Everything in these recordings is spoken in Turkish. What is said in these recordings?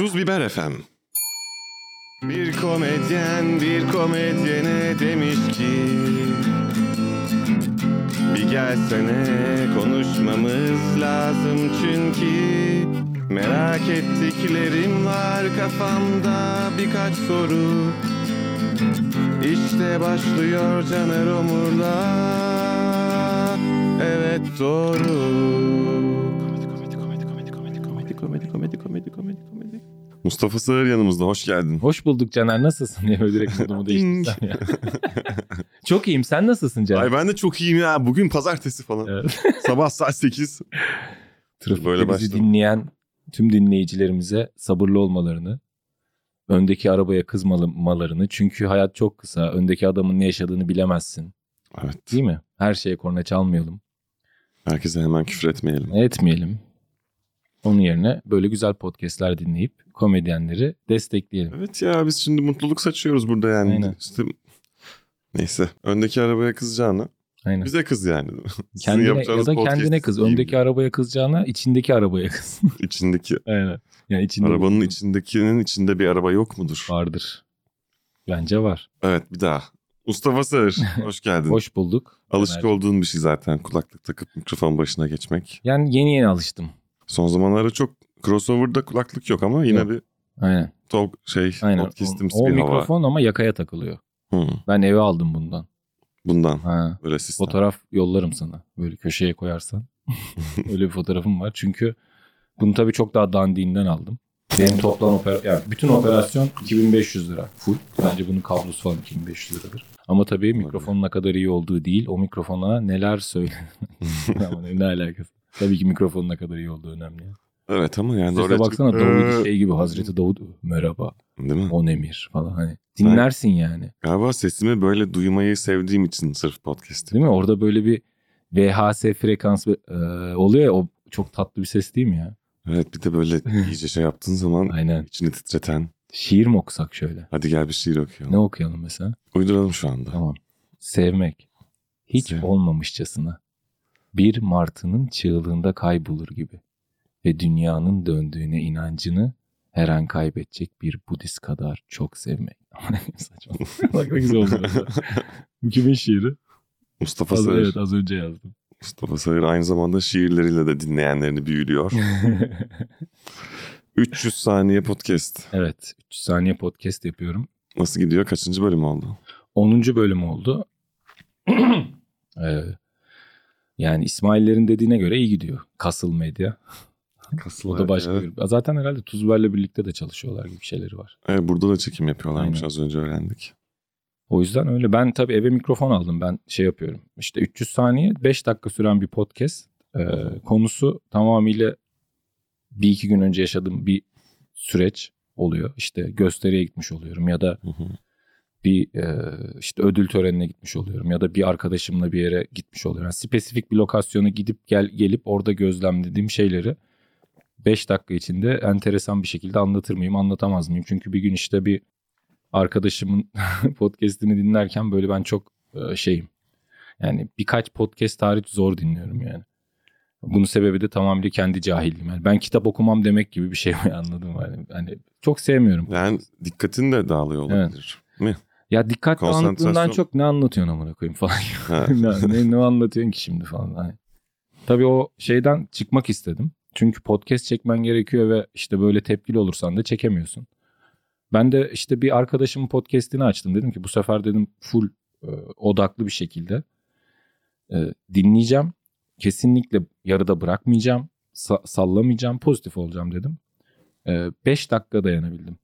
Tuz Biber FM. Bir komedyen bir komedyene demiş ki Bir gelsene konuşmamız lazım çünkü Merak ettiklerim var kafamda birkaç soru İşte başlıyor Caner Omur'la Evet doğru Komedi komedi komedi komedi komedi komedi komedi komedi komedi komedi Mustafa Sığır yanımızda hoş geldin. Hoş bulduk Caner nasılsın diye böyle direkt modumu değiştirsem ya. Çok iyiyim sen nasılsın Caner? Ay ben de çok iyiyim ya. Bugün pazartesi falan. Evet. Sabah saat 8. Trafikte Böyle bizi başladım. dinleyen tüm dinleyicilerimize sabırlı olmalarını, öndeki arabaya kızmamalarını çünkü hayat çok kısa. Öndeki adamın ne yaşadığını bilemezsin. Evet. Değil mi? Her şeye korna çalmayalım. Herkese hemen küfür etmeyelim. Etmeyelim. Onun yerine böyle güzel podcastler dinleyip komedyenleri destekleyelim. Evet ya biz şimdi mutluluk saçıyoruz burada yani. Aynen. İşte neyse öndeki arabaya kızacağına Aynen. bize kız yani. Kendine ya da kendine kız. Öndeki arabaya kızacağına içindeki arabaya kız. içindeki Aynen. Yani içinde arabanın içindekinin içinde bir araba yok mudur? vardır. Bence var. Evet bir daha. Mustafa Sığır hoş geldin. Hoş bulduk. Alışık Caner. olduğun bir şey zaten kulaklık takıp mikrofon başına geçmek. Yani yeni yeni alıştım. Son zamanlarda çok crossover'da kulaklık yok ama yine Yok. bir Aynen. talk şey Aynen. podcast'imsi O, o bir hava. mikrofon ama yakaya takılıyor. Hı, Ben eve aldım bundan. bundan Ha. böyle sistem. Fotoğraf yollarım sana. Böyle köşeye koyarsan. Öyle bir fotoğrafım var. Çünkü bunu tabii çok daha dandiğinden aldım. Benim toplam opera yani bütün operasyon 2500 lira full. Bence bunun kablosu falan 2500 liradır. Ama tabii mikrofonun ne kadar iyi olduğu değil. O mikrofona neler söyle. Ama ne alakası? Tabii ki mikrofonun ne kadar iyi olduğu önemli. Evet ama yani Sese oraya baksana Davud "Ee", şey gibi Hazreti Davud merhaba Değil mi? on emir falan hani dinlersin yani Galiba sesimi böyle duymayı sevdiğim için sırf podcast'im. değil mi orada böyle bir VHS frekans e, oluyor ya o çok tatlı bir ses değil mi ya Evet bir de böyle iyice şey yaptığın zaman aynen içini titreten. şiir mi okusak şöyle Hadi gel bir şiir okuyalım. ne okuyalım mesela Uyduralım şu anda. tamam sevmek hiç Sev- olmamışçasına bir martının çığlığında kaybolur gibi ve dünyanın döndüğüne inancını her an kaybedecek bir Budist kadar çok sevmek. Saçma. Bak ne güzel oldu. Bu kimin şiiri? Mustafa Az, Sığır. evet az önce yazdım. Mustafa Sığır aynı zamanda şiirleriyle de dinleyenlerini büyülüyor. 300 saniye podcast. evet 3 saniye podcast yapıyorum. Nasıl gidiyor? Kaçıncı bölüm oldu? 10. bölüm oldu. Ee, yani İsmail'lerin dediğine göre iyi gidiyor. Kasıl Medya. O da başka Evet. bir. Zaten herhalde Tuzber'le birlikte de çalışıyorlar gibi şeyleri var. Evet, burada da çekim yapıyorlarmış Aynen. az önce öğrendik. O yüzden öyle. Ben tabii eve mikrofon aldım. Ben şey yapıyorum. İşte 300 saniye 5 dakika süren bir podcast. Ee, konusu tamamıyla bir iki gün önce yaşadığım bir süreç oluyor. İşte gösteriye gitmiş oluyorum ya da Hı hı. bir e, işte ödül törenine gitmiş oluyorum ya da bir arkadaşımla bir yere gitmiş oluyorum. Yani spesifik bir lokasyona gidip gel gelip orada gözlemlediğim şeyleri 5 dakika içinde enteresan bir şekilde anlatır mıyım, anlatamaz mıyım? Çünkü bir gün işte bir arkadaşımın podcast'ini dinlerken böyle ben çok e, şeyim. Yani birkaç podcast hariç zor dinliyorum yani. Bunun sebebi de tamamıyla kendi cahilliğim. Yani ben kitap okumam demek gibi bir şey anladım. Yani, hani çok sevmiyorum. Yani dikkatin de dağılıyor olabilir. Mi? Ya dikkat dağınıklığından çok ne anlatıyorsun amına koyayım falan. Ne, ne, ne anlatıyorsun ki şimdi falan. Hani. Tabii o şeyden çıkmak istedim. Çünkü podcast çekmen gerekiyor ve işte böyle tepkili olursan da çekemiyorsun. Ben de işte bir arkadaşımın podcast'ini açtım. Dedim ki bu sefer dedim full e, odaklı bir şekilde e, dinleyeceğim. Kesinlikle yarıda bırakmayacağım. sa- sallamayacağım. Pozitif olacağım dedim. 5 dakika dayanabildim.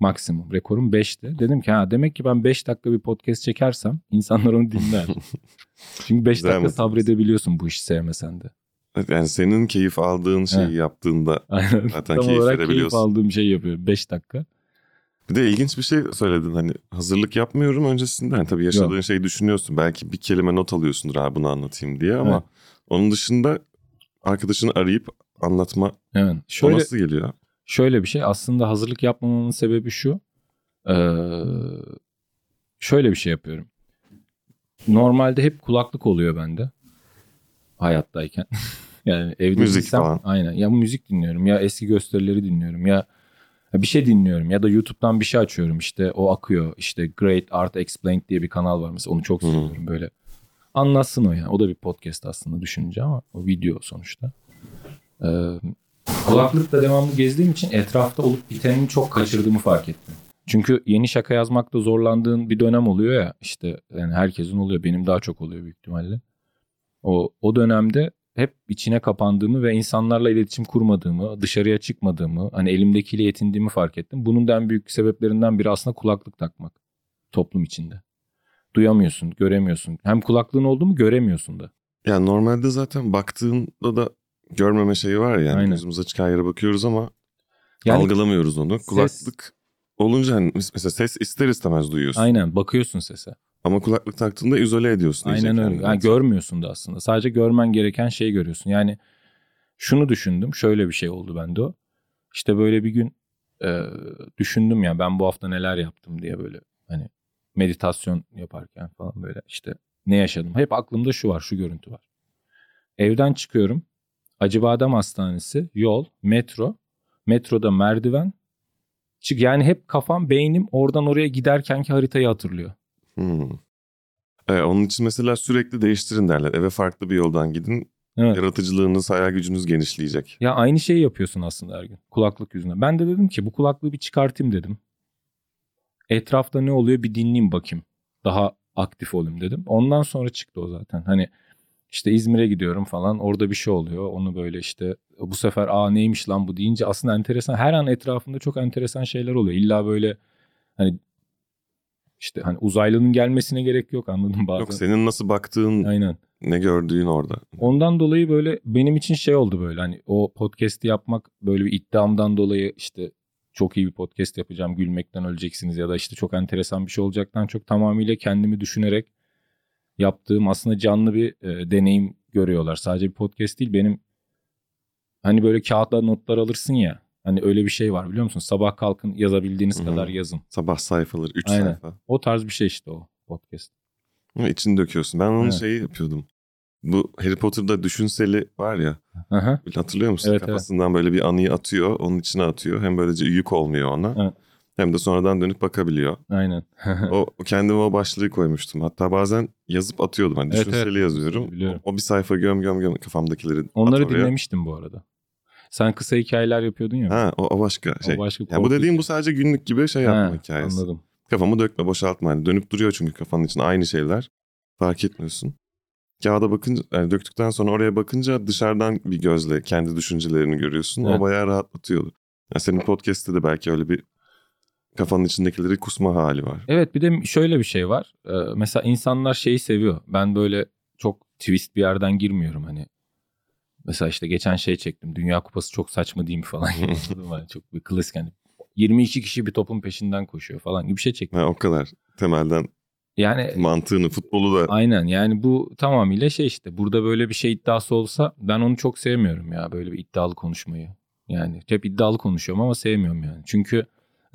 Maksimum. Rekorum 5'ti. Dedim ki ha demek ki ben 5 dakika bir podcast çekersem insanlar onu dinler. Çünkü 5 Güzel dakika sabredebiliyorsun bu işi sevmesen de. Yani senin keyif aldığın şeyi Evet. yaptığında Aynen. Zaten Tam keyif olarak keyif verebiliyorsun. aldığım şeyi yapıyorum. 5 dakika. Bir de ilginç bir şey söyledin hani hazırlık yapmıyorum öncesinde. Yani tabii yaşadığın şeyi düşünüyorsun. Belki bir kelime not alıyorsundur ha bunu anlatayım diye ama Evet. onun dışında arkadaşını arayıp anlatma Evet. o Şöyle, nasıl geliyor? şöyle bir şey aslında hazırlık yapmamamın sebebi şu. Ee, şöyle bir şey yapıyorum. Normalde hep kulaklık oluyor bende. Hayattayken. yani evde Müzik değilsem- falan. Aynen. Ya müzik dinliyorum ya eski gösterileri dinliyorum ya Bir şey dinliyorum ya da YouTube'dan bir şey açıyorum işte o akıyor. İşte Great Art Explained diye bir kanal var mesela onu çok Hı. seviyorum böyle. Anlatsın o ya. O da bir podcast aslında düşününce ama o video sonuçta. Ee, kulaklıkla devamlı gezdiğim için etrafta olup bitenin çok kaçırdığımı fark ettim. Çünkü yeni şaka yazmakta zorlandığın bir dönem oluyor ya işte yani herkesin oluyor benim daha çok oluyor büyük ihtimalle. O, o dönemde hep içine kapandığımı ve insanlarla iletişim kurmadığımı, dışarıya çıkmadığımı, hani elimdekiyle yetindiğimi fark ettim. Bunun da en büyük sebeplerinden biri aslında kulaklık takmak toplum içinde. Duyamıyorsun, göremiyorsun. Hem kulaklığın oldu mu göremiyorsun da. Yani normalde zaten baktığında da görmeme şeyi var ya. Yani Aynen. gözümüz açık her yere bakıyoruz ama Yani algılamıyoruz onu. ses- Kulaklık olunca hani mes- mesela ses ister istemez duyuyorsun. aynen bakıyorsun sese. Ama kulaklık taktığında izole ediyorsun. Aynen öyle. Yani görmüyorsun da aslında. Sadece görmen gereken şeyi görüyorsun. Yani şunu düşündüm. Şöyle bir şey oldu bende o. İşte böyle bir gün e, düşündüm ya ben bu hafta neler yaptım diye böyle hani meditasyon yaparken falan böyle işte ne yaşadım. Hep aklımda şu var, şu görüntü var. Evden çıkıyorum. Acıbadem Hastanesi, yol, metro, metroda merdiven. Çık yani hep kafam, beynim oradan oraya giderkenki haritayı hatırlıyor. Hmm. Evet, onun için mesela sürekli değiştirin derler. Eve farklı bir yoldan gidin. Evet. Yaratıcılığınız, hayal gücünüz genişleyecek. Ya aynı şeyi yapıyorsun aslında her gün. Kulaklık yüzünden. Ben de dedim ki bu kulaklığı bir çıkartayım dedim. Etrafta ne oluyor bir dinleyeyim bakayım. Daha aktif olayım dedim. Ondan sonra çıktı o zaten. Hani işte İzmir'e gidiyorum falan orada bir şey oluyor. Onu böyle işte bu sefer aa neymiş lan bu deyince aslında enteresan. Her an etrafında çok enteresan şeyler oluyor. İlla böyle hani işte hani uzaylının gelmesine gerek yok anladın bazen. Yok senin nasıl baktığın, Aynen. ne gördüğün orada. Ondan dolayı böyle benim için şey oldu böyle hani o podcast'i yapmak böyle bir iddiamdan dolayı işte çok iyi bir podcast yapacağım gülmekten öleceksiniz ya da işte çok enteresan bir şey olacaktan çok tamamıyla kendimi düşünerek yaptığım aslında canlı bir e, deneyim görüyorlar. Sadece bir podcast değil benim hani böyle kağıtla notlar alırsın ya hani öyle bir şey var biliyor musun? Sabah kalkın yazabildiğiniz Hı hı. kadar yazın. Sabah sayfaları, 3 Aynen. sayfa. O tarz bir şey işte o podcast. İçini döküyorsun. Ben onun Evet. şeyi yapıyordum. Bu Harry Potter'da düşünseli var ya. Aha. Hatırlıyor musun? Evet, Kafasından böyle bir anıyı atıyor. Onun içine atıyor. Hem böylece yük olmuyor ona. Evet. Hem de sonradan dönüp bakabiliyor. Aynen. O kendime o başlığı koymuştum. Hatta bazen yazıp atıyordum. Hani Evet, düşünseli evet. yazıyorum. Biliyorum. O bir sayfa göm göm göm kafamdakileri Onları dinlemiştim bu arada. Sen kısa hikayeler yapıyordun ya. Ha o, o başka şey. O başka Ya bu dediğim bu sadece günlük gibi şey yapma Ha, hikayesi. Anladım. Kafamı dökme boşaltma. Hani dönüp duruyor çünkü kafanın için aynı şeyler. Fark etmiyorsun. Kağıda bakınca yani döktükten sonra oraya bakınca dışarıdan bir gözle kendi düşüncelerini görüyorsun. Evet. O bayağı rahatlatıyordu. Yani senin podcast'te de belki öyle bir kafanın içindekileri kusma hali var. Evet bir de şöyle bir şey var. Ee, mesela insanlar şeyi seviyor. Ben böyle çok twist bir yerden girmiyorum hani. Mesela işte geçen şey çektim. Dünya Kupası çok saçma değil mi falan. Hani çok bir klasik hani. 22 kişi bir topun peşinden koşuyor falan gibi bir şey çektim. Ha, o kadar temelden Yani mantığını, futbolu da aynen yani bu tamamıyla şey işte. Burada böyle bir şey iddiası olsa ben onu çok sevmiyorum ya. Böyle bir iddialı konuşmayı. Yani hep iddialı konuşuyorum ama sevmiyorum yani. Çünkü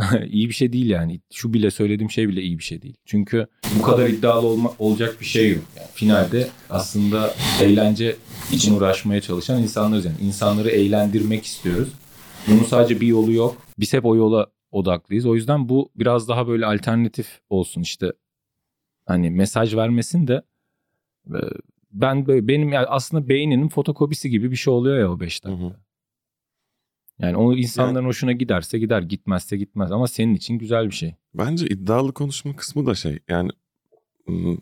iyi bir şey değil yani. Şu bile söylediğim şey bile iyi bir şey değil. Çünkü bu kadar iddialı olma, olacak bir şey yok. Yani finalde aslında eğlence için uğraşmaya çalışan insanlarız yani. İnsanları eğlendirmek istiyoruz. Bunun sadece bir yolu yok. Biz hep o yola odaklıyız. O yüzden bu biraz daha böyle alternatif olsun işte. Hani mesaj vermesin de e, ben böyle benim yani aslında beyninin fotokopisi gibi bir şey oluyor ya o 5 Hı dakika. hı. Yani o insanların hoşuna giderse gider, gitmezse gitmez ama senin için güzel bir şey. Bence iddialı konuşma kısmı da şey yani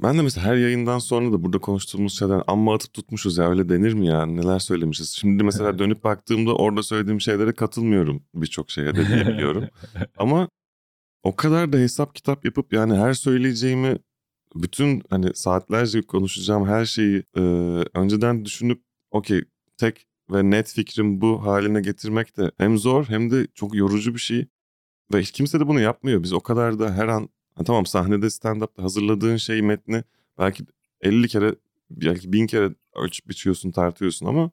ben de mesela her yayından sonra da burada konuştuğumuz şeyler amma atıp tutmuşuz ya öyle denir mi ya neler söylemişiz. Şimdi mesela dönüp baktığımda orada söylediğim şeylere katılmıyorum birçok şeye de diyebiliyorum. Ama o kadar da hesap kitap yapıp yani her söyleyeceğimi bütün hani saatlerce konuşacağım her şeyi e, önceden düşünüp okey tek ve net fikrim bu haline getirmek de hem zor hem de çok yorucu bir şey. Ve hiç kimse de bunu yapmıyor. Biz o kadar da her an ha tamam sahnede stand-up'ta hazırladığın şeyi metni belki 50 kere belki bin kere ölçüp biçiyorsun tartıyorsun ama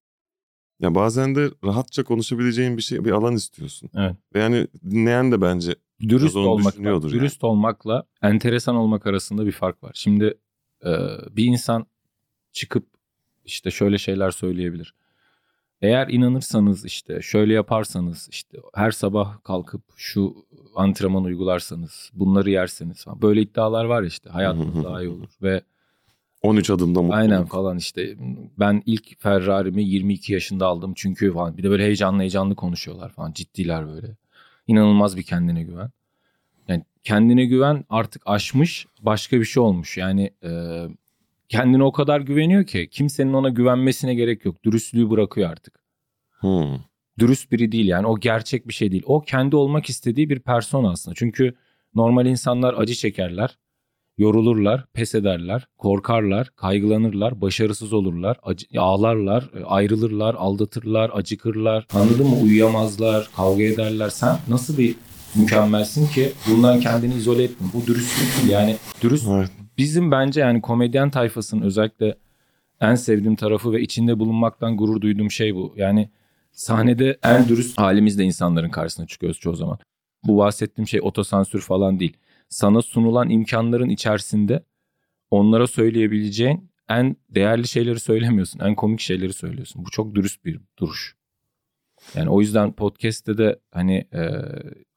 ya bazen de rahatça konuşabileceğin bir şey bir alan istiyorsun. Evet. Ve yani dinleyen de bence Dürüst onu olmak, düşünüyordur yani. dürüst olmakla enteresan olmak arasında bir fark var. Şimdi e, bir insan çıkıp işte şöyle şeyler söyleyebilir. Eğer inanırsanız işte şöyle yaparsanız işte her sabah kalkıp şu antrenman uygularsanız bunları yerseniz falan. Böyle iddialar var işte hayatınız daha iyi olur ve 13 adımda mutluluk. aynen falan işte ben ilk Ferrari'mi 22 yaşında aldım çünkü falan bir de böyle heyecanlı heyecanlı konuşuyorlar falan ciddiler böyle. İnanılmaz bir kendine güven. Yani kendine güven artık aşmış başka bir şey olmuş. Yani e, kendine o kadar güveniyor ki kimsenin ona güvenmesine gerek yok. Dürüstlüğü bırakıyor artık. Hmm. Dürüst biri değil yani o gerçek bir şey değil. O kendi olmak istediği bir persona aslında. Çünkü normal insanlar acı çekerler, yorulurlar, pes ederler, korkarlar, kaygılanırlar, başarısız olurlar, acı, ağlarlar, ayrılırlar, aldatırlar, acıkırlar. Anladın mı? Uyuyamazlar, kavga ederler. Sen nasıl bir mükemmelsin ki bundan kendini izole etme. Bu dürüstlük değil. Yani dürüst Evet. Bizim bence yani komedyen tayfasının özellikle en sevdiğim tarafı ve içinde bulunmaktan gurur duyduğum şey bu. Yani sahnede en dürüst halimizde insanların karşısına çıkıyoruz çoğu zaman. Bu bahsettiğim şey otosansür falan değil. Sana sunulan imkanların içerisinde onlara söyleyebileceğin en değerli şeyleri söylemiyorsun. En komik şeyleri söylüyorsun. Bu çok dürüst bir duruş. Yani o yüzden podcast'te de hani e,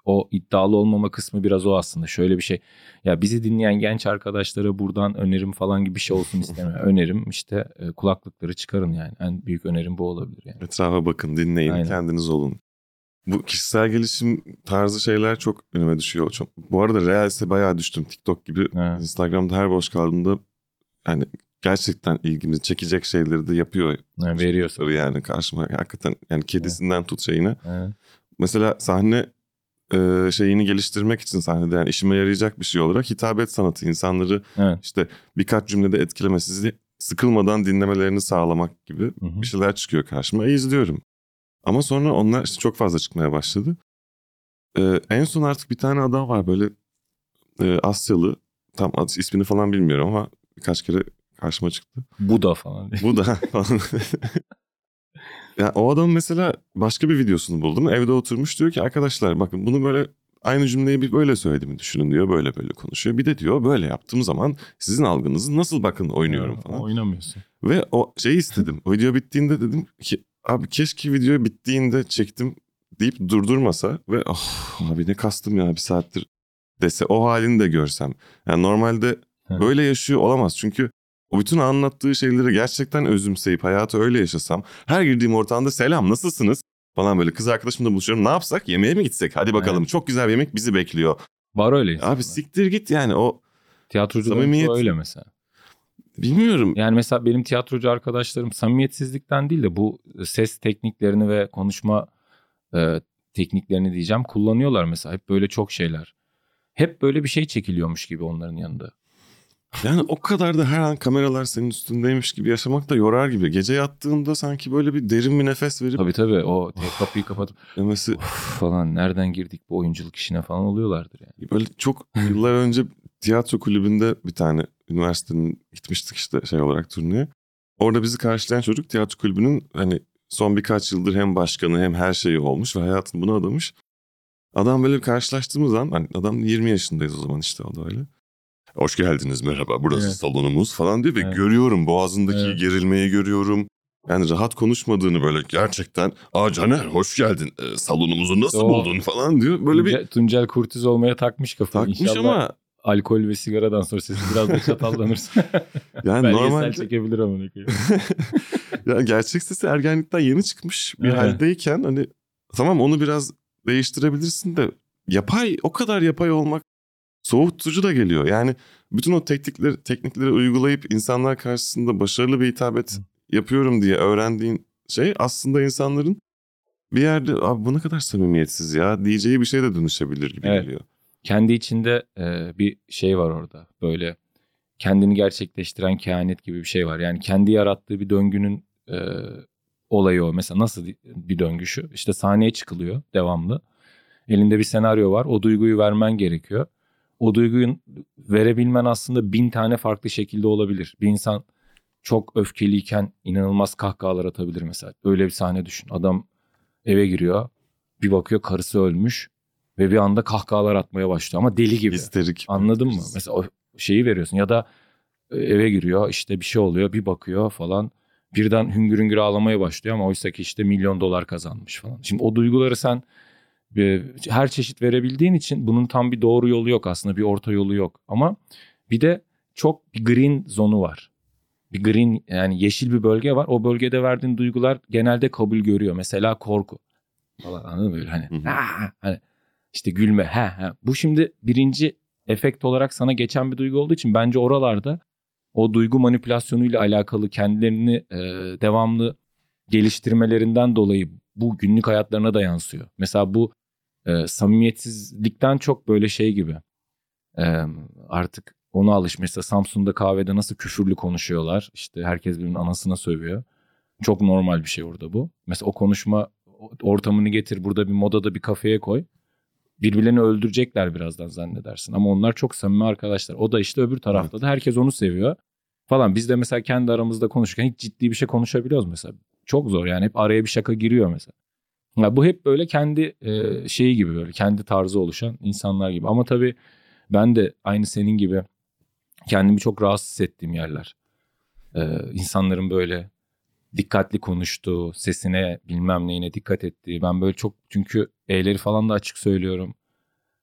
o iddialı olmama kısmı biraz o aslında. Şöyle bir şey. Ya bizi dinleyen genç arkadaşlara buradan önerim falan gibi bir şey olsun istemiyorum. önerim işte e, kulaklıkları çıkarın yani. En büyük önerim bu olabilir yani. Etrafa bakın, dinleyin, Aynen. kendiniz olun. Bu kişisel gelişim tarzı şeyler çok önüme düşüyor. Çok, bu arada Reels'e bayağı düştüm. TikTok gibi Evet. Instagram'da her boş kaldığımda yani gerçekten ilgimizi çekecek şeyleri de yapıyor. Yani veriyorsa. Yani karşıma hakikaten yani kedisinden tut şeyine. Evet. Mesela sahne e, şeyini geliştirmek için sahnede yani işime yarayacak bir şey olarak hitabet sanatı insanları Evet. işte birkaç cümlede etkileme sizi sıkılmadan dinlemelerini sağlamak gibi Hı hı. bir şeyler çıkıyor karşıma. E, izliyorum. Ama sonra onlar işte çok fazla çıkmaya başladı. Ee, en son artık bir tane adam var böyle e, Asyalı. Tam adı, ismini falan bilmiyorum ama birkaç kere karşıma çıktı. Bu da falan. Bu da falan. ya o adam mesela başka bir videosunu buldum. Evde oturmuş diyor ki arkadaşlar bakın bunu böyle aynı cümleyi bir böyle söylediğimi düşünün diyor. Böyle böyle konuşuyor. Bir de diyor böyle yaptığım zaman sizin algınızı nasıl bakın oynuyorum Evet, falan. Oynamıyorsun. Ve o şeyi istedim. O video bittiğinde dedim ki abi keşke video bittiğinde çektim deyip durdurmasa ve oh abi ne kastım ya bir saattir dese o halini de görsem. Yani normalde böyle yaşıyor olamaz. Çünkü o bütün anlattığı şeyleri gerçekten özümseyip hayatı öyle yaşasam. Her girdiğim ortamda selam nasılsınız falan böyle kız arkadaşımla buluşuyorum. Ne yapsak yemeğe mi gitsek hadi bakalım çok güzel bir yemek bizi bekliyor. Var öyle insanlar. Abi siktir git yani o Tiyatrocuların Samimiyet- öyle mesela. bilmiyorum. Yani mesela benim tiyatrocu arkadaşlarım samimiyetsizlikten değil de bu ses tekniklerini ve konuşma e, tekniklerini diyeceğim kullanıyorlar mesela. Hep böyle çok şeyler. Hep böyle bir şey çekiliyormuş gibi onların yanında. Yani o kadar da her an kameralar senin üstündeymiş gibi yaşamak da yorar gibi. Gece yattığında sanki böyle bir derin bir nefes verip Tabii tabii o tek kapıyı kapatıp demesi falan nereden girdik bu oyunculuk işine falan oluyorlardır yani. böyle çok yıllar önce tiyatro kulübünde bir tane üniversitenin gitmiştik işte şey olarak turneye. Orada bizi karşılayan çocuk tiyatro kulübünün hani son birkaç yıldır hem başkanı hem her şeyi olmuş ve hayatını buna adamış. Adam böyle karşılaştığımız zaman hani adam 20 yaşındayız o zaman işte o da öyle. Hoş geldiniz merhaba burası Evet. salonumuz falan diyor ve Evet. görüyorum boğazındaki Evet. gerilmeyi görüyorum. Yani rahat konuşmadığını böyle gerçekten aa Caner hoş geldin Ee, salonumuzu nasıl O- buldun falan diyor. Böyle bir Tuncel, Kurtiz olmaya takmış kafayı. takmış İnşallah ama alkol ve sigaradan sonra sesi biraz da çatallanırsa. yani Belgesel normalde çekebilir ama ne koyayım. ya gerçek sesi ergenlikten yeni çıkmış bir Evet. haldeyken hani tamam onu biraz değiştirebilirsin de yapay o kadar yapay olmak soğutucu da geliyor. Yani bütün o teknikleri teknikleri uygulayıp insanlar karşısında başarılı bir hitabet yapıyorum diye öğrendiğin şey aslında insanların bir yerde abi bu ne kadar samimiyetsiz ya diyeceği bir şey de dönüşebilir gibi Evet. geliyor. Kendi içinde e, bir şey var orada. Böyle kendini gerçekleştiren kehanet gibi bir şey var. Yani kendi yarattığı bir döngünün e, olayı o. Mesela nasıl bir döngü şu? İşte sahneye çıkılıyor devamlı. Elinde bir senaryo var. O duyguyu vermen gerekiyor. O duyguyu verebilmen aslında bin tane farklı şekilde olabilir. Bir insan çok öfkeliyken inanılmaz kahkahalar atabilir mesela. Öyle bir sahne düşün. Adam eve giriyor. Bir bakıyor karısı ölmüş. Ve bir anda kahkahalar atmaya başlıyor ama deli gibi. Histerik. Anladın mı? Mesela o şeyi veriyorsun ya da e, eve giriyor işte bir şey oluyor bir bakıyor falan birden hüngür hüngür ağlamaya başlıyor ama oysa ki işte milyon dolar kazanmış falan. Şimdi o duyguları sen her çeşit verebildiğin için bunun tam bir doğru yolu yok aslında bir orta yolu yok. Ama bir de çok bir green zonu var. Bir green yani yeşil bir bölge var. O bölgede verdiğin duygular genelde kabul görüyor. Mesela korku falan anladın mı böyle hani, hani işte gülme ha ha. Bu şimdi birinci efekt olarak sana geçen bir duygu olduğu için bence oralarda o duygu manipülasyonuyla alakalı kendilerini e, devamlı geliştirmelerinden dolayı bu günlük hayatlarına da yansıyor. Mesela bu e, samimiyetsizlikten çok böyle şey gibi e, artık ona alış. Mesela Samsun'da kahvede nasıl küfürlü konuşuyorlar. İşte herkes birbirinin anasına sövüyor. Çok normal bir şey orada bu. Mesela o konuşma ortamını getir burada bir modada bir kafeye koy. Birbirlerini öldürecekler birazdan zannedersin. Ama onlar çok samimi arkadaşlar. O da işte öbür tarafta da herkes onu seviyor falan. Biz de mesela kendi aramızda konuşurken hiç ciddi bir şey konuşabiliyoruz mesela. Çok zor yani hep araya bir şaka giriyor mesela. Ya bu hep böyle kendi e, şeyi gibi böyle kendi tarzı oluşan insanlar gibi. Ama tabii ben de aynı senin gibi kendimi çok rahatsız hissettiğim yerler. Ee, insanların böyle dikkatli konuştuğu, sesine bilmem neyine dikkat ettiği. Ben böyle çok çünkü E'leri falan da açık söylüyorum.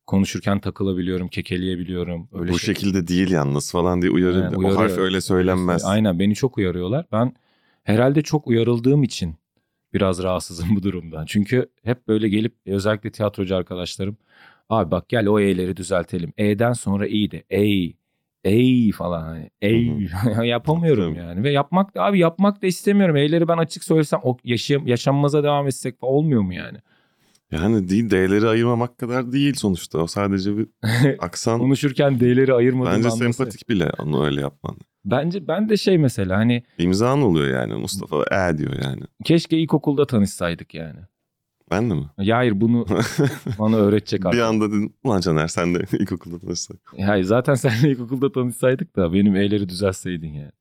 Konuşurken takılabiliyorum, kekeleyebiliyorum. Öyle Bu şey- şekilde değil yalnız falan diye uyarı. Aynen, o harf öyle söylenmez. Aynen beni çok uyarıyorlar. Ben herhalde çok uyarıldığım için biraz rahatsızım bu durumdan. Çünkü hep böyle gelip özellikle tiyatrocu arkadaşlarım abi bak gel o E'leri düzeltelim. E'den sonra iyi de ey ey falan hani ey yapamıyorum Tabii. yani ve yapmak da abi yapmak da istemiyorum. E'leri ben açık söylesem o yaşayam yaşanmaza devam etsek falan olmuyor mu yani? Yani değil D'leri ayırmamak kadar değil sonuçta. O sadece bir aksan. Konuşurken D'leri ayırmadığını Bence anlasa- sempatik bile onu öyle yapman. Bence ben de şey mesela hani İmzan oluyor yani Mustafa e diyor yani. keşke ilkokulda tanışsaydık yani. Ben de mi? Ya hayır bunu bana öğretecek bir artık. anda dedim ulan Caner sen de ilkokulda tanışsak. Hayır zaten seninle ilkokulda tanışsaydık da benim E'leri düzeltseydin yani.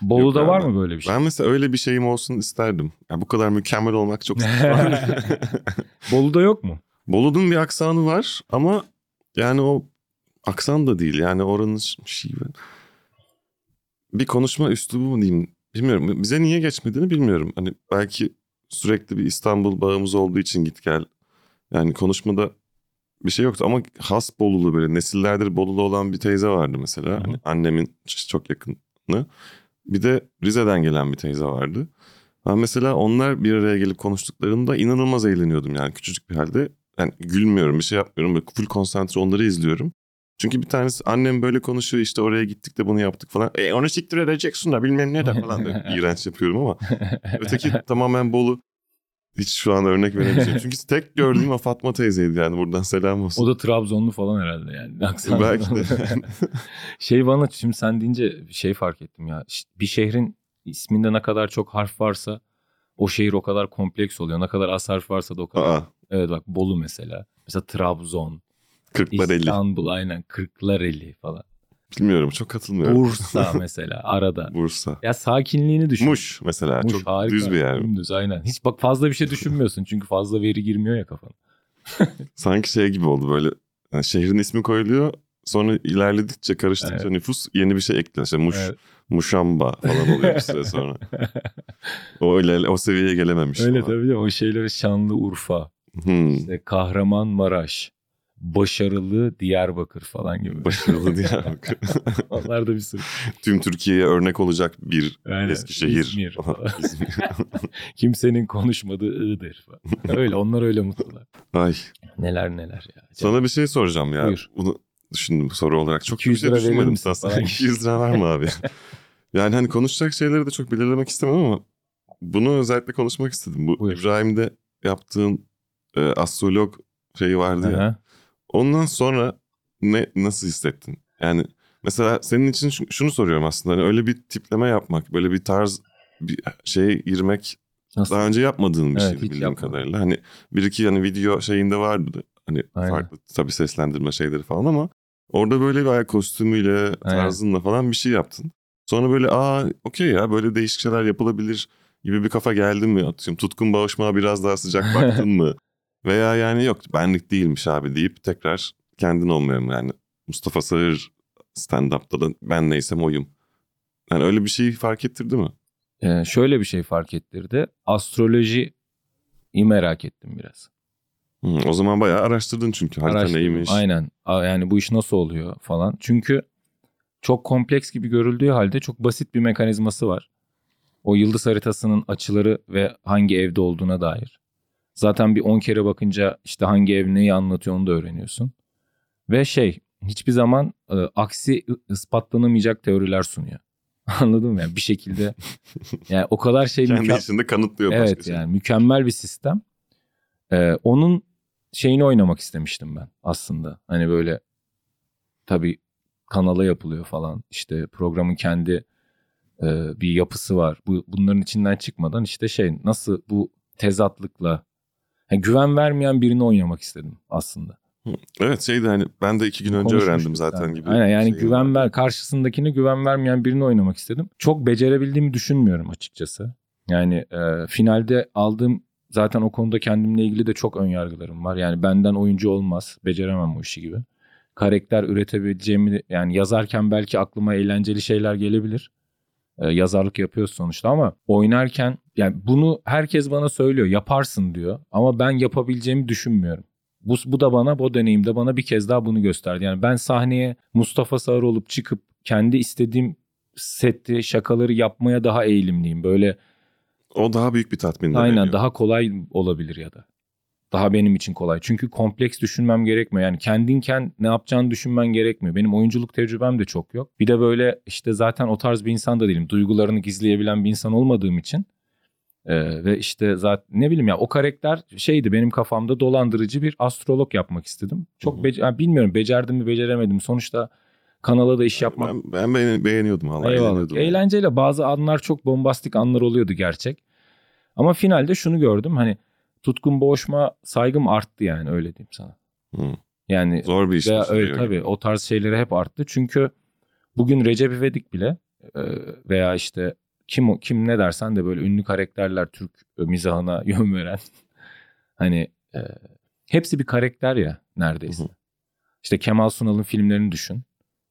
Bolu'da Yok var mı böyle bir şey? Ben mesela öyle bir şeyim olsun isterdim. Ya bu kadar mükemmel olmak çok Bolu'da yok mu? Bolu'nun bir aksanı var ama yani o aksan da değil. Yani oranın şey bir konuşma üslubu mu diyeyim bilmiyorum. Bize niye geçmediğini bilmiyorum. Hani belki sürekli bir İstanbul bağımız olduğu için git gel. Yani konuşmada bir şey yoktu ama has Bolulu böyle nesillerdir Bolulu olan bir teyze vardı mesela. Hı hı. Hani annemin çok yakını. Bir de Rize'den gelen bir teyze vardı. Ben mesela onlar bir araya gelip konuştuklarında inanılmaz eğleniyordum yani küçücük bir halde. Yani gülmüyorum bir şey yapmıyorum böyle full konsantre onları izliyorum. Çünkü bir tanesi annem böyle konuşuyor işte oraya gittik de bunu yaptık falan. E onu siktir edeceksin da bilmem ne de falan böyle iğrenç yapıyorum ama. Öteki tamamen Bolu. Hiç şu an örnek veremeyeceğim. Çünkü tek gördüğüm o Fatma teyzeydi yani buradan selam olsun. O da Trabzonlu falan herhalde yani. Aksanı Belki de. şey bana şimdi sen deyince şey fark ettim ya. Bir şehrin isminde ne kadar çok harf varsa o şehir o kadar kompleks oluyor. Ne kadar az harf varsa da o kadar. Aa, Evet bak Bolu mesela. Mesela Trabzon, Kırklareli. İstanbul aynen Kırklareli falan. Bilmiyorum çok katılmıyorum. Bursa mesela arada. Bursa. Ya sakinliğini düşün. Muş mesela Muş, çok harika. düz bir yer. Dümdüz aynen. Hiç bak fazla bir şey düşünmüyorsun çünkü fazla veri girmiyor ya kafana. Sanki şey gibi oldu böyle yani şehrin ismi koyuluyor sonra ilerledikçe karıştıkça Evet. nüfus yeni bir şey ekliyor. İşte Muş, Evet. Muşamba falan oluyor bir süre sonra. O öyle o seviyeye gelememiş. Öyle falan. tabii o şeyleri Şanlıurfa, Hmm, işte Kahramanmaraş, başarılı Diyarbakır falan gibi. başarılı Diyarbakır. Onlar da bir sürü. Tüm Türkiye'ye örnek olacak bir Aynen. Eskişehir. İzmir. İzmir. Kimsenin konuşmadığı Iğdır falan. Öyle onlar öyle mutlular. Ay Neler neler ya. sana bir şey soracağım ya. Buyur. Bunu düşündüm soru olarak. Çok 200 bir şey düşünmedim falan? 200 lira var mı abi? yani hani konuşacak şeyleri de çok belirlemek istemem ama bunu özellikle konuşmak istedim. Bu Buyur. İbrahim'de yaptığın e, astrolog şeyi vardı ya. Ondan sonra ne nasıl hissettin? Yani mesela senin için şu- şunu soruyorum aslında. Hani öyle bir tipleme yapmak, böyle bir tarz bir şeye girmek Nasıl? daha önce yapmadığın bir Evet, şeydi bildiğim yapmadım. kadarıyla. Hani bir iki hani video şeyinde vardı. Hani Aynen. farklı tabii seslendirme şeyleri falan ama orada böyle bir ayak kostümüyle, Aynen. tarzınla falan bir şey yaptın. Sonra böyle aa okey ya böyle değişik şeyler yapılabilir gibi bir kafa geldi mi? Atıyorum Tutkun Bağışmak'a biraz daha sıcak baktın mı? Veya yani yok benlik değilmiş abi deyip tekrar kendin olmuyorum yani. Mustafa Sağır stand-up'ta da ben neysem oyum. Yani öyle bir şey fark ettirdi mi? e, şöyle bir şey fark ettirdi. Astrolojiyi merak ettim biraz. Hı, o zaman bayağı araştırdın çünkü harita Araştırdım. neymiş. Aynen. Yani bu iş nasıl oluyor falan. Çünkü çok kompleks gibi görüldüğü halde çok basit bir mekanizması var. O yıldız haritasının açıları ve hangi evde olduğuna dair. Zaten bir 10 kere bakınca işte hangi ev neyi anlatıyor onu da öğreniyorsun. Ve şey hiçbir zaman e, aksi ispatlanamayacak teoriler sunuyor. Anladın mı? Yani bir şekilde yani o kadar şey Kendi mükemmel. içinde kanıtlıyor Evet şey. yani mükemmel bir sistem. Ee, onun şeyini oynamak istemiştim ben aslında. Hani böyle tabii kanala yapılıyor falan. İşte programın kendi e, bir yapısı var. Bu bunların içinden çıkmadan işte şey nasıl bu tezatlıkla yani güven vermeyen birini oynamak istedim aslında. Evet şeydi hani ben de iki gün önce öğrendim zaten gibi. Aynen yani şey güven ver karşısındakine güven vermeyen birini oynamak istedim. Çok becerebildiğimi düşünmüyorum açıkçası. Yani e, finalde aldığım zaten o konuda kendimle ilgili de çok ön yargılarım var. Yani benden oyuncu olmaz. Beceremem bu işi gibi. Karakter üretebileceğimi yani yazarken belki aklıma eğlenceli şeyler gelebilir. E, yazarlık yapıyoruz sonuçta ama oynarken yani bunu herkes bana söylüyor yaparsın diyor ama ben yapabileceğimi düşünmüyorum. Bu, bu da bana bu deneyimde bana bir kez daha bunu gösterdi. Yani ben sahneye Mustafa Sağır olup çıkıp kendi istediğim seti şakaları yapmaya daha eğilimliyim. Böyle O daha büyük bir tatmin aynen veriyor. daha kolay olabilir ya da. Daha benim için kolay. Çünkü kompleks düşünmem gerekmiyor. Yani kendinken ne yapacağını düşünmen gerekmiyor. Benim oyunculuk tecrübem de çok yok. Bir de böyle işte zaten o tarz bir insan da değilim. Duygularını gizleyebilen bir insan olmadığım için. Ee, ve işte zaten ne bileyim ya o karakter şeydi benim kafamda dolandırıcı bir astrolog yapmak istedim. Çok bece- yani bilmiyorum becerdim mi beceremedim. Sonuçta kanala da iş yapmak Ben, ben beğen- beğeniyordum valla. Eyvallah. Eğlenceyle bazı anlar çok bombastik anlar oluyordu gerçek. Ama finalde şunu gördüm hani Tutkun Boğuşma saygım arttı yani öyle diyeyim sana. Hı. Yani Zor bir iş. veya öyle gibi. tabii o tarz şeyleri hep arttı. Çünkü bugün Recep İvedik bile e, veya işte kim kim ne dersen de böyle ünlü karakterler Türk mizahına yön veren hani e, hepsi bir karakter ya neredeyse. Hı hı. İşte Kemal Sunal'ın filmlerini düşün.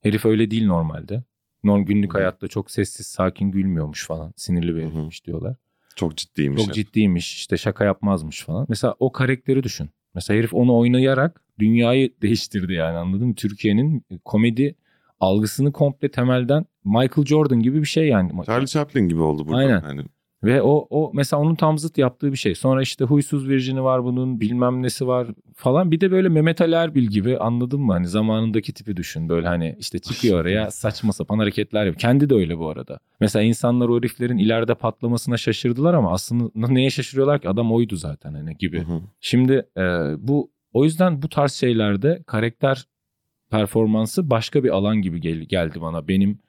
Herif öyle değil normalde. Norm günlük Hı hayatta çok sessiz, sakin gülmüyormuş falan. Sinirli bir herifmiş diyorlar. Çok ciddiymiş. Çok ciddiymiş, işte şaka yapmazmış falan. Mesela o karakteri düşün. Mesela herif onu oynayarak dünyayı değiştirdi yani anladın mı? Türkiye'nin komedi algısını komple temelden Michael Jordan gibi bir şey yani. Charlie Chaplin gibi oldu burada. Aynen. Hani Ve o o mesela onun tam zıt yaptığı bir şey. Sonra işte huysuz virjini var bunun, bilmem nesi var falan. Bir de böyle Mehmet Ali Erbil gibi anladın mı? Hani zamanındaki tipi düşün. Böyle hani işte çıkıyor oraya saçma sapan hareketler yapıyor. Kendi de öyle bu arada. Mesela insanlar o heriflerin ileride patlamasına şaşırdılar ama aslında neye şaşırıyorlar ki? Adam oydu zaten hani gibi. Hı hı. Şimdi e, bu o yüzden bu tarz şeylerde karakter performansı başka bir alan gibi gel- geldi bana. Benim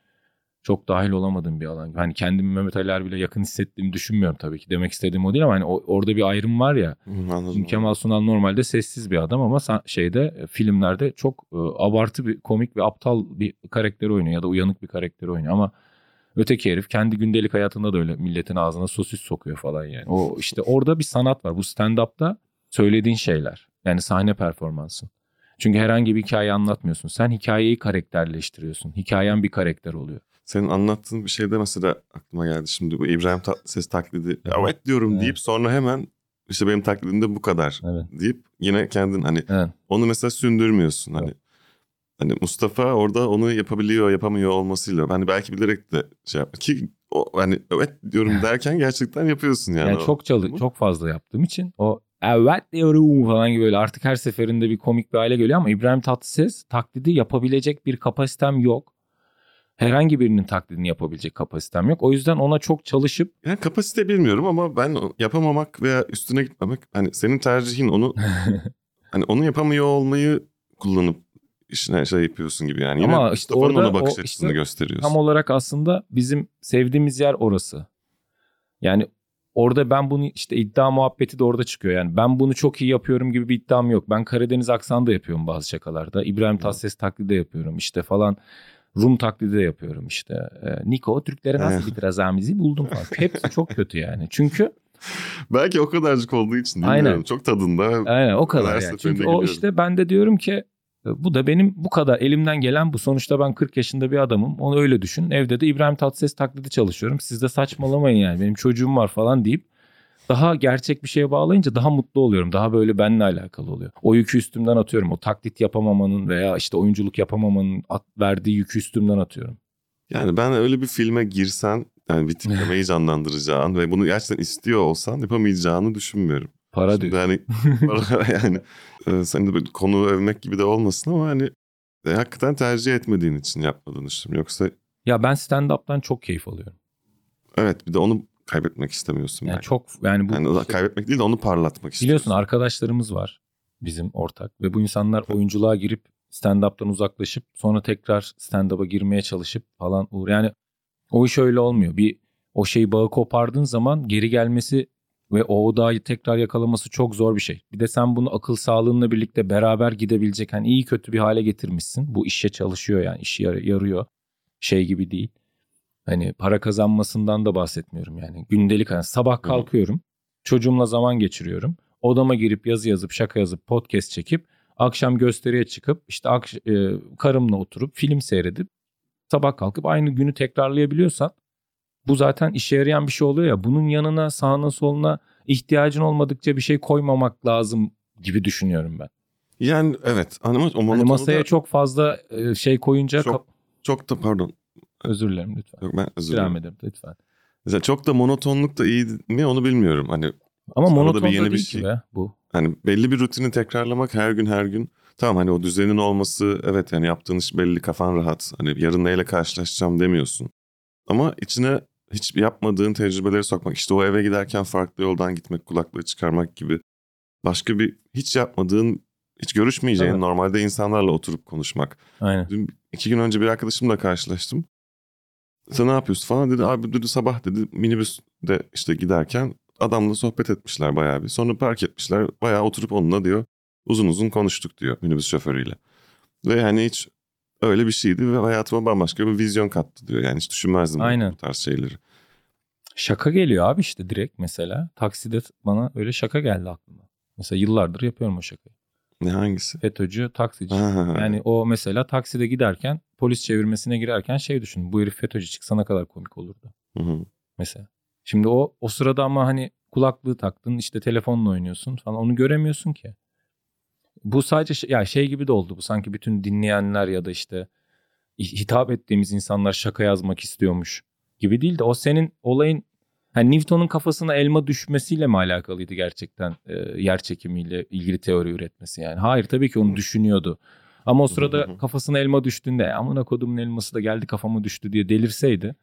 çok dahil olamadığım bir alan. Hani kendimi Mehmet Ali Erbil'e yakın hissettiğimi düşünmüyorum tabii ki. Demek istediğim o değil ama hani o- orada bir ayrım var ya. Anladım. Şimdi Kemal Sunal normalde sessiz bir adam ama şeyde e, filmlerde çok e, abartı bir komik ve aptal bir karakter oynuyor ya da uyanık bir karakter oynuyor ama öteki herif kendi gündelik hayatında da öyle milletin ağzına sosis sokuyor falan yani. O işte orada bir sanat var. Bu stand-up'ta söylediğin şeyler. Yani sahne performansın. Çünkü herhangi bir hikaye anlatmıyorsun. Sen hikayeyi karakterleştiriyorsun. Hikayen bir karakter oluyor. Senin anlattığın bir şeyde mesela aklıma geldi şimdi bu İbrahim Tatlıses taklidi. Evet diyorum Evet. deyip sonra hemen işte benim taklidimde bu kadar Evet. deyip yine kendin hani Evet. onu mesela sündürmüyorsun hani. Hani Mustafa orada onu yapabiliyor, yapamıyor olmasıyla. Hani belki bilerek de şey yapma. Ki o hani evet diyorum derken gerçekten yapıyorsun yani. Yani, çok çalı çok fazla yaptığım için o evet diyorum falan gibi böyle artık her seferinde bir komik bir hale geliyor ama İbrahim Tatlıses taklidi yapabilecek bir kapasitem yok. Herhangi birinin taklidini yapabilecek kapasitem yok. O yüzden ona çok çalışıp Yani kapasite bilmiyorum ama ben yapamamak veya üstüne gitmemek hani senin tercihin onu hani onu yapamıyor olmayı kullanıp işine şey yapıyorsun gibi yani. Yine Ama işte Mustafa'nın orada ona bakış o açısını işte gösteriyorsun. tam olarak aslında bizim sevdiğimiz yer orası. Yani orada ben bunu işte iddia muhabbeti de orada çıkıyor. Yani ben bunu çok iyi yapıyorum gibi bir iddiam yok. Ben Karadeniz aksanı da yapıyorum bazı şakalarda. İbrahim Tatlıses taklidi de yapıyorum işte falan. Rum taklidi de yapıyorum işte. Ee, Niko Türklere nasıl bir razamizi buldum falan. Hepsi çok kötü yani. Çünkü Belki o kadarcık olduğu için Aynen. bilmiyorum. Çok tadında. aynen o kadar yani. Çünkü o işte ben de diyorum ki E, Bu da benim bu kadar elimden gelen bu. Sonuçta ben 40 yaşında bir adamım. Onu öyle düşün. Evde de İbrahim Tatlıses taklidi çalışıyorum. Siz de saçmalamayın yani. Benim çocuğum var falan deyip daha gerçek bir şeye bağlayınca daha mutlu oluyorum. Daha böyle benimle alakalı oluyor. O yükü üstümden atıyorum. O taklit yapamamanın veya işte oyunculuk yapamamanın verdiği yükü üstümden atıyorum. Yani ben öyle bir filme girsen yani bir tiplemeyi canlandıracağın ve bunu gerçekten istiyor olsan yapamayacağını düşünmüyorum. Para Şimdi diyor. hani para yani e, seni de böyle konu övmek gibi de olmasın ama hani e, hakikaten tercih etmediğin için yapmadığını düşünüyorum. Yoksa Ya ben stand-up'tan çok keyif alıyorum. evet bir de onu kaybetmek istemiyorsun. Yani belki. çok yani bu Yani da kaybetmek değil de onu parlatmak istiyorsun. biliyorsun arkadaşlarımız var bizim ortak ve bu insanlar oyunculuğa girip stand-up'tan uzaklaşıp sonra tekrar stand-up'a girmeye çalışıp falan uğur. Yani o iş öyle olmuyor. Bir o şeyi bağı kopardığın zaman geri gelmesi ve o odağı tekrar yakalaması çok zor bir şey. Bir de sen bunu akıl sağlığınla birlikte beraber gidebilecek hani iyi kötü bir hale getirmişsin. Bu işe çalışıyor yani işi yar- yarıyor. Şey gibi değil. Hani para kazanmasından da bahsetmiyorum yani. Gündelik hani sabah kalkıyorum. Çocuğumla zaman geçiriyorum. Odama girip yazı yazıp şaka yazıp podcast çekip akşam gösteriye çıkıp işte akş- e, karımla oturup film seyredip sabah kalkıp aynı günü tekrarlayabiliyorsan bu zaten işe yarayan bir şey oluyor ya. Bunun yanına sağına soluna ihtiyacın olmadıkça bir şey koymamak lazım gibi düşünüyorum ben. Yani evet ama o Hani masaya da çok fazla e, şey koyunca Çok- çok da pardon. Özür dilerim lütfen. Yok ben özür dilerim. Devam edelim lütfen. Mesela çok da monotonluk da iyi mi onu bilmiyorum. Hani Ama da monoton da bir yeni bir değil şey. ki be bu. hani belli bir rutini tekrarlamak her gün her gün. Tamam hani o düzenin olması evet yani yaptığın iş belli kafan rahat. Hani yarın neyle karşılaşacağım demiyorsun. Ama içine hiç yapmadığın tecrübeleri sokmak. işte o eve giderken farklı yoldan gitmek, kulaklığı çıkarmak gibi. Başka bir hiç yapmadığın, hiç görüşmeyeceğin Evet. normalde insanlarla oturup konuşmak. Aynen. Dün iki gün önce bir arkadaşımla karşılaştım. Sen ne yapıyorsun falan dedi. Abi dedi sabah dedi minibüste işte giderken adamla sohbet etmişler bayağı bir. Sonra park etmişler. Bayağı oturup onunla diyor uzun uzun konuştuk diyor minibüs şoförüyle. Ve yani hiç öyle bir şeydi ve hayatıma bambaşka bir vizyon kattı diyor. Yani hiç düşünmezdim Aynen. bu tarz şeyleri. Şaka geliyor abi işte direkt mesela. Takside bana öyle şaka geldi aklıma. Mesela yıllardır yapıyorum o şakayı. Ne hangisi? FETÖ'cü, taksici. Ha, Yani o mesela takside giderken polis çevirmesine girerken şey düşün. Bu herif FETÖ'cü çıksa ne kadar komik olurdu hı hı. mesela. Şimdi o o sırada ama hani kulaklığı taktın işte telefonla oynuyorsun falan onu göremiyorsun ki. Bu sadece şey, ya şey gibi de oldu bu sanki bütün dinleyenler ya da işte hitap ettiğimiz insanlar şaka yazmak istiyormuş gibi değil de o senin olayın hani Newton'un kafasına elma düşmesiyle mi alakalıydı gerçekten e, yer çekimiyle ilgili teori üretmesi yani. Hayır tabii ki onu düşünüyordu. Ama o sırada kafasına elma düştüğünde amına kodumun elması da geldi kafama düştü diye delirseydi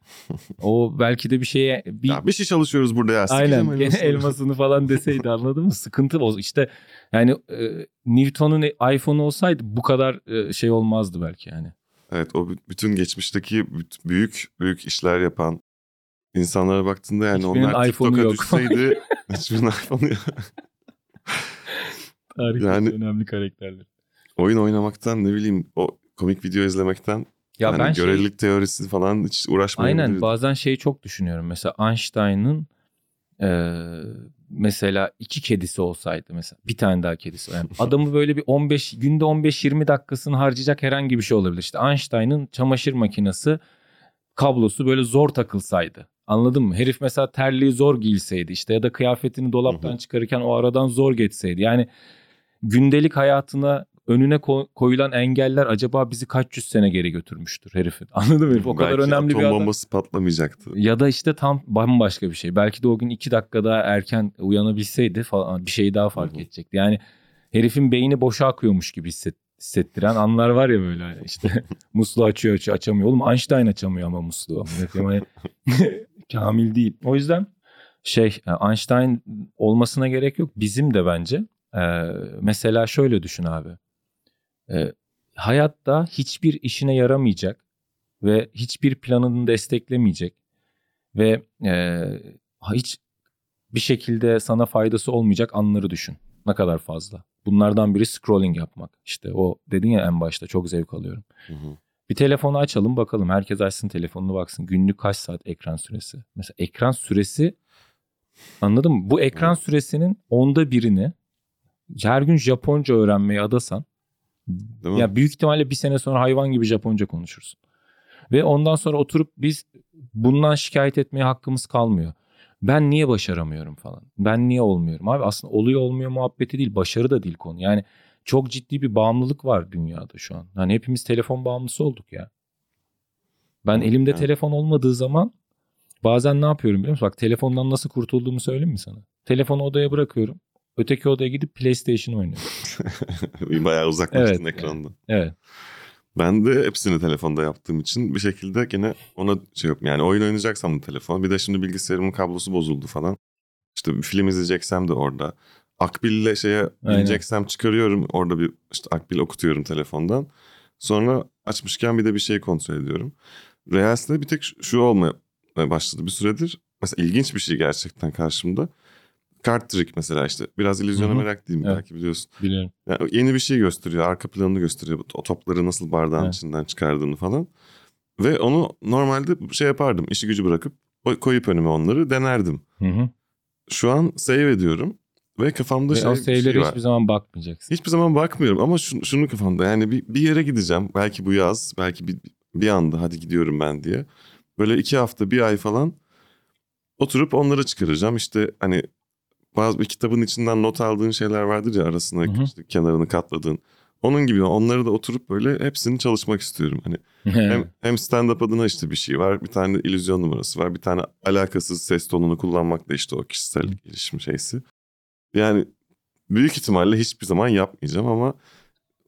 o belki de bir şeye bir Ya bir şey çalışıyoruz burada ya. Aynen gene elmasını. elmasını falan deseydi anladın mı? Sıkıntı o. İşte yani e, Newton'un iPhone olsaydı bu kadar e, şey olmazdı belki yani. Evet o bütün geçmişteki büyük büyük işler yapan insanlara baktığında yani Hiçbirinin onlar TikTok'a yok. düşseydi hiçbirinin iPhone'u yok. Tarihte Yani- önemli karakterler. Oyun oynamaktan ne bileyim o komik video izlemekten Ya yani ben şey, görelilik teorisi falan hiç uğraşmayabilirdim. aynen bazen şeyi çok düşünüyorum. Mesela Einstein'ın e, mesela iki kedisi olsaydı mesela bir tane daha kedisi. Yani adamı böyle bir 15 günde 15-20 dakikasını harcayacak herhangi bir şey olabilir. İşte Einstein'ın çamaşır makinesi kablosu böyle zor takılsaydı. Anladın mı? Herif mesela terliği zor giyseydi işte ya da kıyafetini dolaptan çıkarırken o aradan zor geçseydi. Yani gündelik hayatına önüne ko- koyulan engeller acaba bizi kaç yüz sene geri götürmüştür herifin. Anladın mı? Herif o kadar Belki önemli atom bir adam. bombası patlamayacaktı. Ya da işte tam bambaşka bir şey. Belki de o gün iki dakika daha erken uyanabilseydi falan bir şey daha fark edecekti. Yani herifin beyni boşa akıyormuş gibi hisset, hissettiren anlar var ya böyle işte musluğu açıyor açıyor açamıyor. Oğlum Einstein açamıyor ama musluğu. Yani Kamil değil. O yüzden şey Einstein olmasına gerek yok. Bizim de bence. Ee, mesela şöyle düşün abi. Ee, hayatta hiçbir işine yaramayacak ve hiçbir planını desteklemeyecek ve e, hiç bir şekilde sana faydası olmayacak anları düşün. Ne kadar fazla. Bunlardan biri scrolling yapmak. İşte o dedin ya en başta çok zevk alıyorum. Hı hı. Bir telefonu açalım bakalım. Herkes açsın telefonunu baksın. Günlük kaç saat ekran süresi? Mesela ekran süresi anladın mı? Bu ekran süresinin onda birini her gün Japonca öğrenmeye adasan Değil mi? Ya büyük ihtimalle bir sene sonra hayvan gibi Japonca konuşursun. Ve ondan sonra oturup biz bundan şikayet etmeye hakkımız kalmıyor. Ben niye başaramıyorum falan. Ben niye olmuyorum abi aslında oluyor olmuyor muhabbeti değil başarı da değil konu. Yani çok ciddi bir bağımlılık var dünyada şu an. Hani hepimiz telefon bağımlısı olduk ya. Ben Hı, elimde evet. telefon olmadığı zaman bazen ne yapıyorum biliyor musun? Bak telefondan nasıl kurtulduğumu söyleyeyim mi sana? Telefonu odaya bırakıyorum. Öteki odaya gidip PlayStation oynuyorum. Bayağı uzaklaştın Evet, ekrandan. Evet. Ben de hepsini telefonda yaptığım için bir şekilde gene ona şey yok. Yani oyun oynayacaksam da telefon. Bir de şimdi bilgisayarımın kablosu bozuldu falan. İşte bir film izleyeceksem de orada. Akbil'le şeye Aynen. bineceksem çıkarıyorum. Orada bir işte akbil okutuyorum telefondan. Sonra açmışken bir de bir şey kontrol ediyorum. Reels'te bir tek şu- olmaya başladı bir süredir. Mesela ilginç bir şey gerçekten karşımda. Kart trick mesela işte. Biraz illüzyona meraklıyım Evet. belki biliyorsun. Biliyorum. Yani yeni bir şey gösteriyor. Arka planını gösteriyor. O topları nasıl bardağın Evet. içinden çıkardığını falan. Ve onu normalde şey yapardım. işi gücü bırakıp koyup önüme onları denerdim. Hı hı. Şu an save ediyorum. Ve kafamda Ve şey, o bir şey var. hiçbir zaman bakmayacaksın. Hiçbir zaman bakmıyorum ama şunu, şunu kafamda. Yani bir, bir yere gideceğim. Belki bu yaz. Belki bir, bir anda hadi gidiyorum ben diye. Böyle iki hafta bir ay falan oturup onları çıkaracağım. İşte hani bazı bir kitabın içinden not aldığın şeyler vardır ya arasına Hı hı. işte kenarını katladığın. Onun gibi onları da oturup böyle hepsini çalışmak istiyorum. Hani hem, hem stand-up adına işte bir şey var. Bir tane illüzyon numarası var. Bir tane alakasız ses tonunu kullanmak da işte o kişisel gelişim şeysi. Yani büyük ihtimalle hiçbir zaman yapmayacağım ama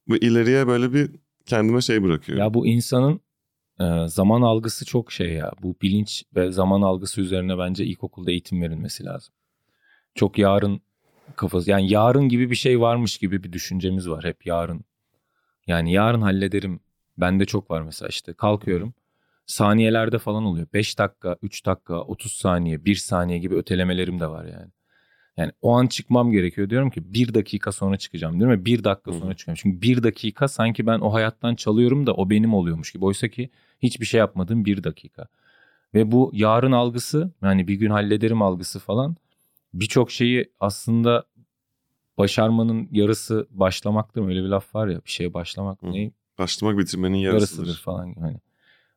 bu ileriye böyle bir kendime şey bırakıyorum. ya bu insanın e, zaman algısı çok şey ya. Bu bilinç ve zaman algısı üzerine bence ilkokulda eğitim verilmesi lazım. Çok yarın kafası yani yarın gibi bir şey varmış gibi bir düşüncemiz var hep yarın. Yani yarın hallederim. Bende çok var mesela işte kalkıyorum. Saniyelerde falan oluyor. 5 dakika, 3 dakika, 30 saniye, 1 saniye gibi ötelemelerim de var yani. Yani o an çıkmam gerekiyor. Diyorum ki bir dakika sonra çıkacağım diyorum ve bir dakika sonra çıkıyorum. Çünkü bir dakika sanki ben o hayattan çalıyorum da o benim oluyormuş gibi. Oysa ki hiçbir şey yapmadığım bir dakika. Ve bu yarın algısı yani bir gün hallederim algısı falan birçok şeyi aslında başarmanın yarısı başlamaktır mı? Öyle bir laf var ya bir şeye başlamak Hı. ne? Başlamak bitirmenin Yarısıdır. yarısıdır. falan. Hani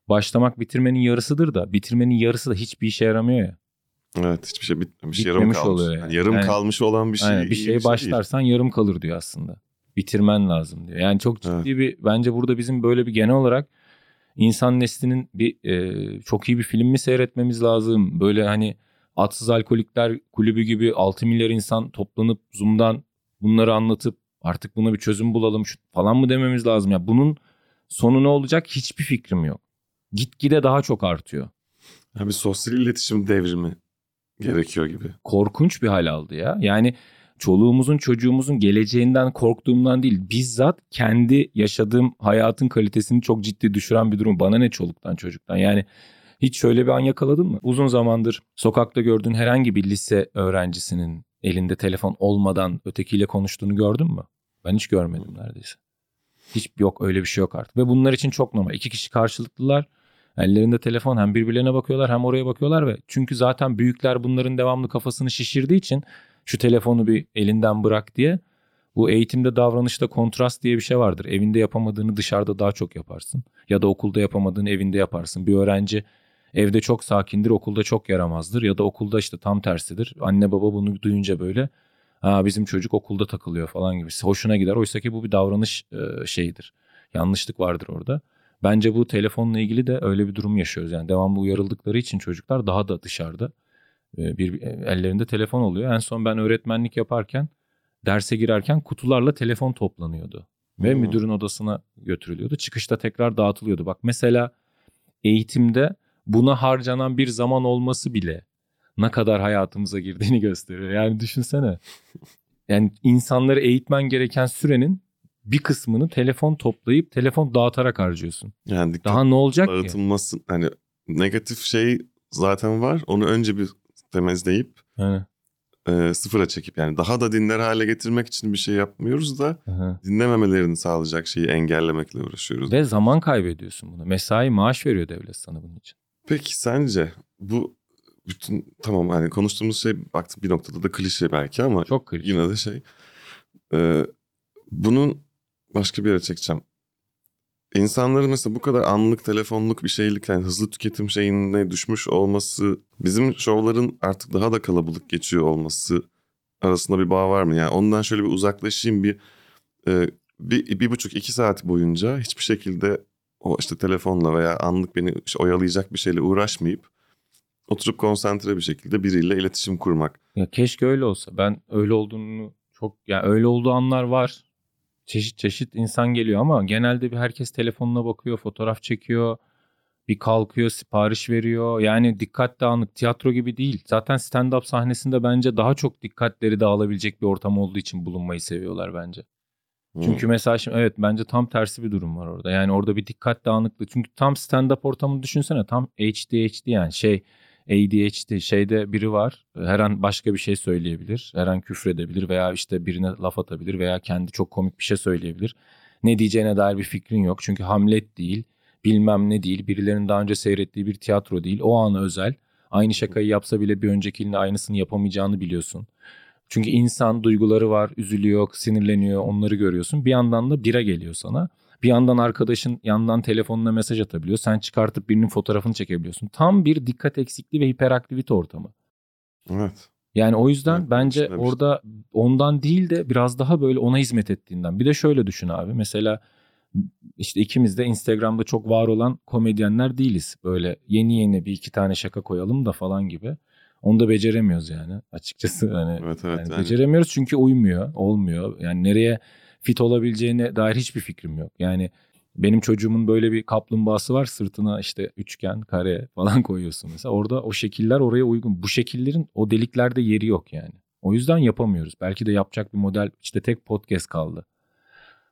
başlamak bitirmenin yarısıdır da bitirmenin yarısı da hiçbir işe yaramıyor ya. Evet hiçbir şey bitmemiş. Yarım kalmış. oluyor yani. Yani yarım Yani- kalmış olan bir şey. Aynen, bir iyi şey değil. başlarsan yarım kalır diyor aslında. Bitirmen lazım diyor. Yani çok ciddi Evet. bir bence burada bizim böyle bir genel olarak insan neslinin bir e, çok iyi bir film mi seyretmemiz lazım? Böyle hani Atsız Alkolikler Kulübü gibi 6 milyar insan toplanıp Zoom'dan bunları anlatıp artık buna bir çözüm bulalım şu- falan mı dememiz lazım? Ya bunun sonu ne olacak hiçbir fikrim yok. Gitgide daha çok artıyor. Ya bir sosyal iletişim devrimi gerekiyor gibi. korkunç bir hal aldı ya. Yani çoluğumuzun çocuğumuzun geleceğinden korktuğumdan değil bizzat kendi yaşadığım hayatın kalitesini çok ciddi düşüren bir durum. Bana ne çoluktan çocuktan yani hiç şöyle bir an yakaladın mı? Uzun zamandır sokakta gördüğün herhangi bir lise öğrencisinin elinde telefon olmadan ötekiyle konuştuğunu gördün mü? Ben hiç görmedim neredeyse. Hiç yok öyle bir şey yok artık. Ve bunlar için çok normal. İki kişi karşılıklılar. Ellerinde telefon hem birbirlerine bakıyorlar hem oraya bakıyorlar ve çünkü zaten büyükler bunların devamlı kafasını şişirdiği için şu telefonu bir elinden bırak diye bu eğitimde davranışta kontrast diye bir şey vardır. Evinde yapamadığını dışarıda daha çok yaparsın ya da okulda yapamadığını evinde yaparsın. Bir öğrenci evde çok sakindir, okulda çok yaramazdır ya da okulda işte tam tersidir. Anne baba bunu duyunca böyle ha bizim çocuk okulda takılıyor falan gibi hoşuna gider. Oysa ki bu bir davranış şeyidir. Yanlışlık vardır orada. Bence bu telefonla ilgili de öyle bir durum yaşıyoruz. Yani devamlı uyarıldıkları için çocuklar daha da dışarıda e, bir ellerinde telefon oluyor. En son ben öğretmenlik yaparken derse girerken kutularla telefon toplanıyordu ve Hmm. müdürün odasına götürülüyordu. Çıkışta tekrar dağıtılıyordu. Bak mesela eğitimde buna harcanan bir zaman olması bile ne kadar hayatımıza girdiğini gösteriyor. Yani düşünsene. Yani insanları eğitmen gereken sürenin bir kısmını telefon toplayıp telefon dağıtarak harcıyorsun. Yani dikkat Daha ne olacak ki? dağıtılması hani negatif şey zaten var. Onu önce bir temizleyip Yani, e, sıfıra çekip yani daha da dinler hale getirmek için bir şey yapmıyoruz da hı. dinlememelerini sağlayacak şeyi engellemekle uğraşıyoruz. Ve zaman kaybediyorsun buna. Mesai maaş veriyor devlet sana bunun için. Peki sence bu bütün tamam hani konuştuğumuz şey baktım bir noktada da klişe belki ama Çok kritik. yine de şey e, bunun başka bir yere çekeceğim. İnsanların mesela bu kadar anlık telefonluk bir şeylik yani hızlı tüketim şeyine düşmüş olması bizim şovların artık daha da kalabalık geçiyor olması arasında bir bağ var mı? Yani ondan şöyle bir uzaklaşayım bir e, bir, bir buçuk iki saat boyunca hiçbir şekilde o işte telefonla veya anlık beni işte oyalayacak bir şeyle uğraşmayıp oturup konsantre bir şekilde biriyle iletişim kurmak. Ya keşke öyle olsa. Ben öyle olduğunu çok yani öyle olduğu anlar var. Çeşit çeşit insan geliyor ama genelde bir herkes telefonuna bakıyor, fotoğraf çekiyor. Bir kalkıyor, sipariş veriyor. Yani dikkat dağınık, tiyatro gibi değil. Zaten stand-up sahnesinde bence daha çok dikkatleri dağılabilecek bir ortam olduğu için bulunmayı seviyorlar bence. Çünkü Hmm. mesela şimdi evet bence tam tersi bir durum var orada. Yani orada bir dikkat dağınıklığı. Çünkü tam stand-up ortamını düşünsene. Tam HDHD yani şey ADHD şeyde biri var. Her an başka bir şey söyleyebilir. Her an küfredebilir veya işte birine laf atabilir veya kendi çok komik bir şey söyleyebilir. Ne diyeceğine dair bir fikrin yok. Çünkü Hamlet değil, bilmem ne değil, birilerinin daha önce seyrettiği bir tiyatro değil. O ana özel. Aynı şakayı yapsa bile bir öncekinin aynısını yapamayacağını biliyorsun. Çünkü insan duyguları var, üzülüyor, sinirleniyor, onları görüyorsun. Bir yandan da bira geliyor sana. Bir yandan arkadaşın yandan telefonuna mesaj atabiliyor. Sen çıkartıp birinin fotoğrafını çekebiliyorsun. Tam bir dikkat eksikliği ve hiperaktivite ortamı. Evet. Yani o yüzden Evet, bence düşünmemiştim. orada ondan değil de biraz daha böyle ona hizmet ettiğinden. Bir de şöyle düşün abi. Mesela işte ikimiz de Instagram'da çok var olan komedyenler değiliz. Böyle yeni yeni bir iki tane şaka koyalım da falan gibi. Onu da beceremiyoruz yani açıkçası. Hani Evet evet. yani yani- beceremiyoruz çünkü uymuyor, olmuyor. Yani nereye fit olabileceğine dair hiçbir fikrim yok. Yani benim çocuğumun böyle bir kaplumbağası var sırtına işte üçgen, kare falan koyuyorsun mesela. Orada o şekiller oraya uygun. Bu şekillerin o deliklerde yeri yok yani. O yüzden yapamıyoruz. Belki de yapacak bir model işte tek podcast kaldı.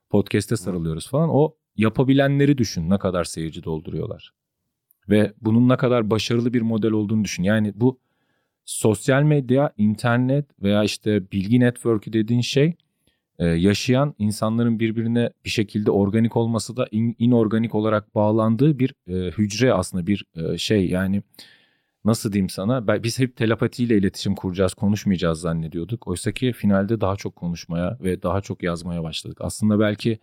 Podcast'e sarılıyoruz falan. O yapabilenleri düşün ne kadar seyirci dolduruyorlar. Ve bunun ne kadar başarılı bir model olduğunu düşün. Yani bu sosyal medya, internet veya işte bilgi network'ü dediğin şey e, yaşayan insanların birbirine bir şekilde organik olması da in- inorganik olarak bağlandığı bir e, hücre aslında bir e, şey yani nasıl diyeyim sana biz hep telepatiyle iletişim kuracağız konuşmayacağız zannediyorduk. Oysa ki finalde daha çok konuşmaya ve daha çok yazmaya başladık. Aslında belki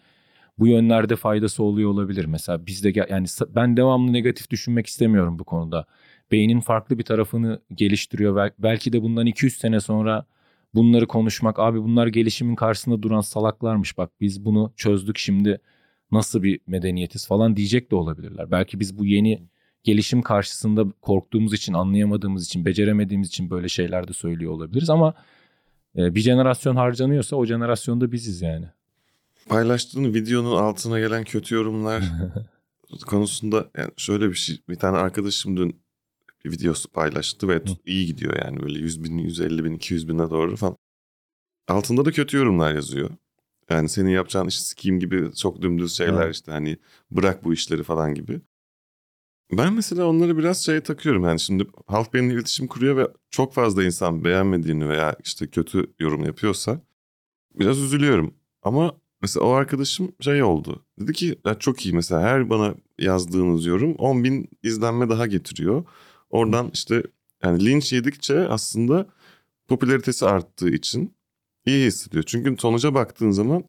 bu yönlerde faydası oluyor olabilir. Mesela bizde yani ben devamlı negatif düşünmek istemiyorum bu konuda. Beynin farklı bir tarafını geliştiriyor. Bel- Belki de bundan 200 sene sonra bunları konuşmak abi bunlar gelişimin karşısında duran salaklarmış bak biz bunu çözdük şimdi nasıl bir medeniyetiz falan diyecek de olabilirler. Belki biz bu yeni gelişim karşısında korktuğumuz için anlayamadığımız için beceremediğimiz için böyle şeyler de söylüyor olabiliriz ama e, bir jenerasyon harcanıyorsa o jenerasyonda biziz yani. Paylaştığın videonun altına gelen kötü yorumlar konusunda yani şöyle bir şey. Bir tane arkadaşım dün bir videosu paylaştı ve tut- iyi gidiyor yani böyle 100 bin, 150 bin, 200 bine doğru falan. Altında da kötü yorumlar yazıyor. Yani senin yapacağın iş sikiyim gibi çok dümdüz şeyler Evet. işte hani bırak bu işleri falan gibi. Ben mesela onları biraz şeye takıyorum yani şimdi halk benimle iletişim kuruyor ve çok fazla insan beğenmediğini veya işte kötü yorum yapıyorsa biraz üzülüyorum. Ama mesela o arkadaşım şey oldu. Dedi ki ya çok iyi mesela her bana yazdığınız yorum 10 bin izlenme daha getiriyor. Oradan işte yani linç yedikçe aslında popülaritesi arttığı için iyi hissediyor. Çünkü sonuca baktığın zaman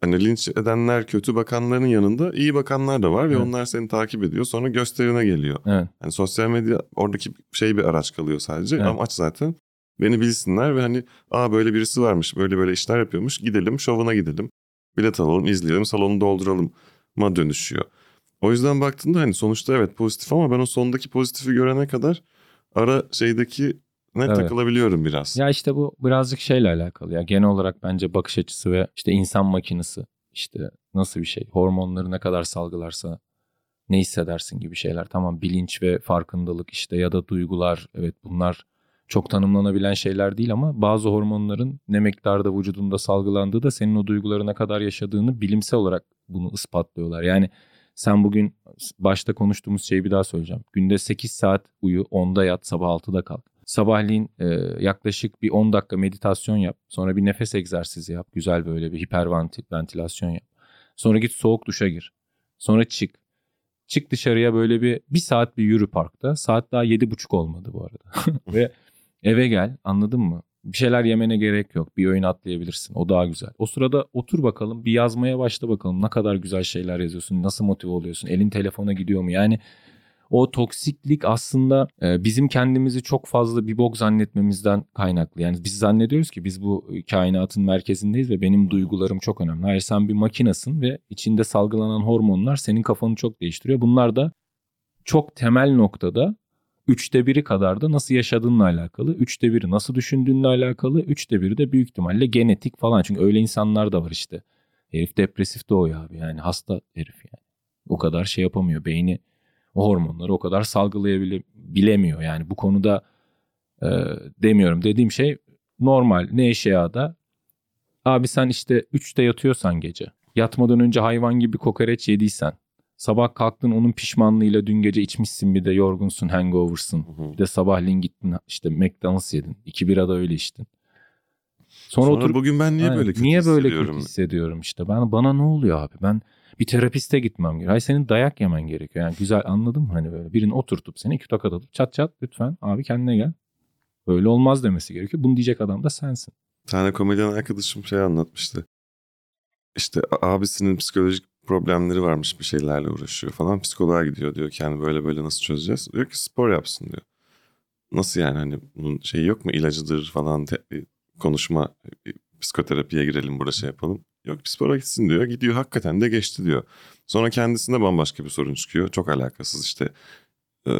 hani linç edenler kötü bakanların yanında iyi bakanlar da var ve Evet. onlar seni takip ediyor. Sonra gösterine geliyor. Evet. Yani sosyal medya oradaki şey bir araç kalıyor sadece. Evet. Amaç zaten beni bilsinler ve hani aa böyle birisi varmış böyle böyle işler yapıyormuş gidelim şovuna gidelim. Bilet alalım izleyelim salonu dolduralım ma dönüşüyor. O yüzden baktığında hani sonuçta evet pozitif ama ben o sondaki pozitifi görene kadar ara şeydeki ne Evet. takılabiliyorum biraz. Ya işte bu birazcık şeyle alakalı ya. Genel olarak bence bakış açısı ve işte insan makinesi. işte nasıl bir şey. Hormonları ne kadar salgılarsa ne hissedersin gibi şeyler. Tamam bilinç ve farkındalık işte ya da duygular evet bunlar çok tanımlanabilen şeyler değil ama bazı hormonların ne miktarda vücudunda salgılandığı da senin o duyguları ne kadar yaşadığını bilimsel olarak bunu ispatlıyorlar. Yani sen bugün başta konuştuğumuz şeyi bir daha söyleyeceğim. Günde 8 saat uyu, 10'da yat, sabah 6'da kalk. Sabahleyin e, yaklaşık bir 10 dakika meditasyon yap. Sonra bir nefes egzersizi yap. Güzel böyle bir hiperventilasyon yap. Sonra git soğuk duşa gir. Sonra çık. Çık dışarıya böyle bir bir saat bir yürü parkta. Saat daha yedi buçuk olmadı bu arada. Ve eve gel anladın mı? Bir şeyler yemene gerek yok. Bir öğün atlayabilirsin. O daha güzel. O sırada otur bakalım. Bir yazmaya başla bakalım. Ne kadar güzel şeyler yazıyorsun. Nasıl motive oluyorsun. Elin telefona gidiyor mu? Yani o toksiklik aslında e, bizim kendimizi çok fazla bir bok zannetmemizden kaynaklı. Yani biz zannediyoruz ki biz bu kainatın merkezindeyiz ve benim duygularım çok önemli. Hayır sen bir makinasın ve içinde salgılanan hormonlar senin kafanı çok değiştiriyor. Bunlar da çok temel noktada üçte biri kadar da nasıl yaşadığınla alakalı. Üçte biri nasıl düşündüğünle alakalı. Üçte biri de büyük ihtimalle genetik falan. Çünkü öyle insanlar da var işte. Herif depresif doğuyor abi yani hasta herif yani. O kadar şey yapamıyor. Beyni o hormonları o kadar salgılayabilemiyor. Yani bu konuda e, demiyorum. Dediğim şey normal ne eşyada abi sen işte 3'te yatıyorsan gece yatmadan önce hayvan gibi kokoreç yediysen sabah kalktın onun pişmanlığıyla dün gece içmişsin bir de yorgunsun hangover'sın. Bir de sabahleyin gittin işte McDonald's yedin. İki bira da öyle içtin. Sonra, Sonra oturup, bugün ben niye böyle kötü Niye böyle kötü hissediyorum işte. Ben bana ne oluyor abi? Ben bir terapiste gitmem gerekiyor. Hayır senin dayak yemen gerekiyor. Yani güzel anladın mı hani böyle birini oturtup seni iki tokat atıp çat çat lütfen abi kendine gel. Böyle olmaz demesi gerekiyor. Bunu diyecek adam da sensin. Bir tane komedyen arkadaşım şey anlatmıştı. İşte abisinin psikolojik problemleri varmış bir şeylerle uğraşıyor falan. Psikoloğa gidiyor diyor ki yani böyle böyle nasıl çözeceğiz? Diyor ki spor yapsın diyor. Nasıl yani hani bunun şeyi yok mu ilacıdır falan te- konuşma psikoterapiye girelim burada şey yapalım. Yok bir spora gitsin diyor. Gidiyor hakikaten de geçti diyor. Sonra kendisinde bambaşka bir sorun çıkıyor. Çok alakasız işte e,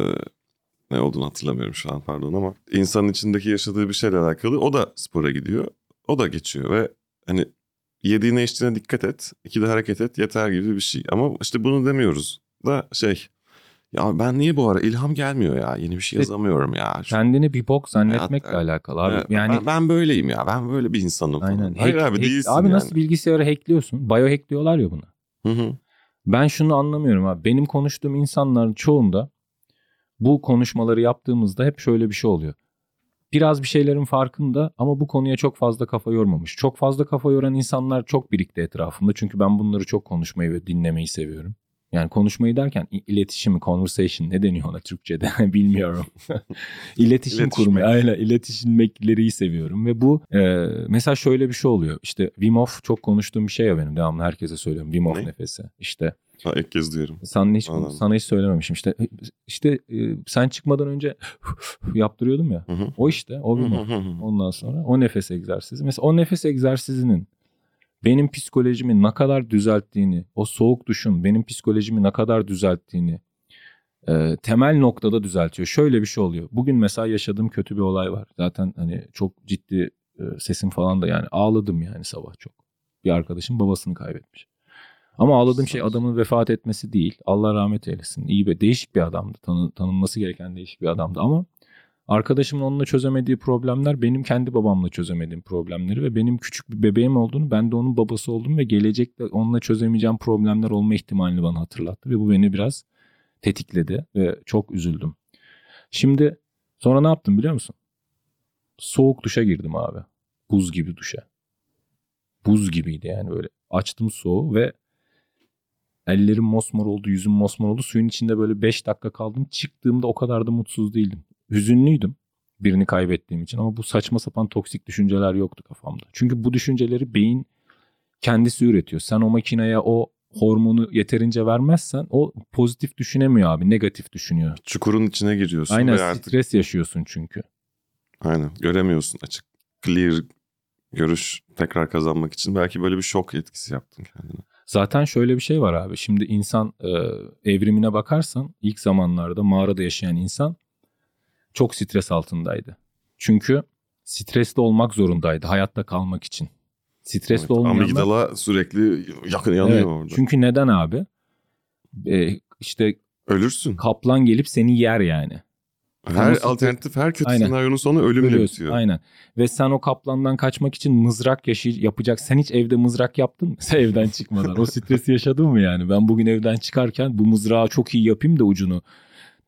ne olduğunu hatırlamıyorum şu an pardon ama insanın içindeki yaşadığı bir şeyle alakalı o da spora gidiyor. O da geçiyor ve hani yediğine içtiğine dikkat et. iki de hareket et yeter gibi bir şey. Ama işte bunu demiyoruz da şey ya ben niye bu ara ilham gelmiyor ya yeni bir şey yazamıyorum ya. Şu... Kendini bir bok zannetmekle evet, alakalı abi. Evet, yani ben, ben böyleyim ya ben böyle bir insanım. Aynen. Hayır hack, abi hack, değilsin Abi yani. nasıl bilgisayarı hackliyorsun? Biohack diyorlar ya buna. Hı hı. Ben şunu anlamıyorum abi. Benim konuştuğum insanların çoğunda bu konuşmaları yaptığımızda hep şöyle bir şey oluyor biraz bir şeylerin farkında ama bu konuya çok fazla kafa yormamış. Çok fazla kafa yoran insanlar çok birikti etrafımda. Çünkü ben bunları çok konuşmayı ve dinlemeyi seviyorum. Yani konuşmayı derken iletişim, conversation ne deniyor ona Türkçe'de bilmiyorum. İletişim kurmayı, aynen iletişimleri seviyorum. Ve bu e, mesela şöyle bir şey oluyor. İşte Wim Hof çok konuştuğum bir şey ya benim devamlı herkese söylüyorum. Wim Hof ne? nefesi. İşte Ha, ilk kez diyorum. Sana hiç, sana hiç söylememişim. İşte işte e, sen çıkmadan önce yaptırıyordum ya. Hı hı. O işte o Hof. Ondan sonra o nefes egzersizi. Mesela o nefes egzersizinin benim psikolojimi ne kadar düzelttiğini, o soğuk duşun benim psikolojimi ne kadar düzelttiğini e, temel noktada düzeltiyor. Şöyle bir şey oluyor. Bugün mesela yaşadığım kötü bir olay var. Zaten hani çok ciddi e, sesim falan da yani ağladım yani sabah çok. Bir arkadaşım babasını kaybetmiş. Ama ağladığım şey adamın vefat etmesi değil. Allah rahmet eylesin. İyi ve değişik bir adamdı. Tanı, tanınması gereken değişik bir adamdı ama Arkadaşımın onunla çözemediği problemler benim kendi babamla çözemediğim problemleri ve benim küçük bir bebeğim olduğunu, ben de onun babası oldum ve gelecekte onunla çözemeyeceğim problemler olma ihtimalini bana hatırlattı ve bu beni biraz tetikledi ve çok üzüldüm. Şimdi sonra ne yaptım biliyor musun? Soğuk duşa girdim abi. Buz gibi duşa. Buz gibiydi yani böyle. Açtım soğuğu ve ellerim mosmor oldu, yüzüm mosmor oldu. Suyun içinde böyle 5 dakika kaldım. Çıktığımda o kadar da mutsuz değildim hüzünlüydüm birini kaybettiğim için ama bu saçma sapan toksik düşünceler yoktu kafamda. Çünkü bu düşünceleri beyin kendisi üretiyor. Sen o makineye o hormonu yeterince vermezsen o pozitif düşünemiyor abi negatif düşünüyor. Çukurun içine giriyorsun. Aynen stres artık... yaşıyorsun çünkü. Aynen göremiyorsun açık clear görüş tekrar kazanmak için belki böyle bir şok etkisi yaptın kendine. Zaten şöyle bir şey var abi şimdi insan e, evrimine bakarsan ilk zamanlarda mağarada yaşayan insan çok stres altındaydı. Çünkü stresli olmak zorundaydı hayatta kalmak için. Stresli evet, olmayanlar... Amigdala sürekli yakın yanıyor evet, orada. Çünkü neden abi? Ee, işte ölürsün. Kaplan gelip seni yer yani. Her Ama alternatif, her kötü Aynen. senaryonun sonu ölümle Ölüyorsun. bitiyor. Aynen. Ve sen o kaplandan kaçmak için mızrak yaşay yapacak. Sen hiç evde mızrak yaptın mı? Sen evden çıkmadan. o stresi yaşadın mı yani? Ben bugün evden çıkarken bu mızrağı çok iyi yapayım da ucunu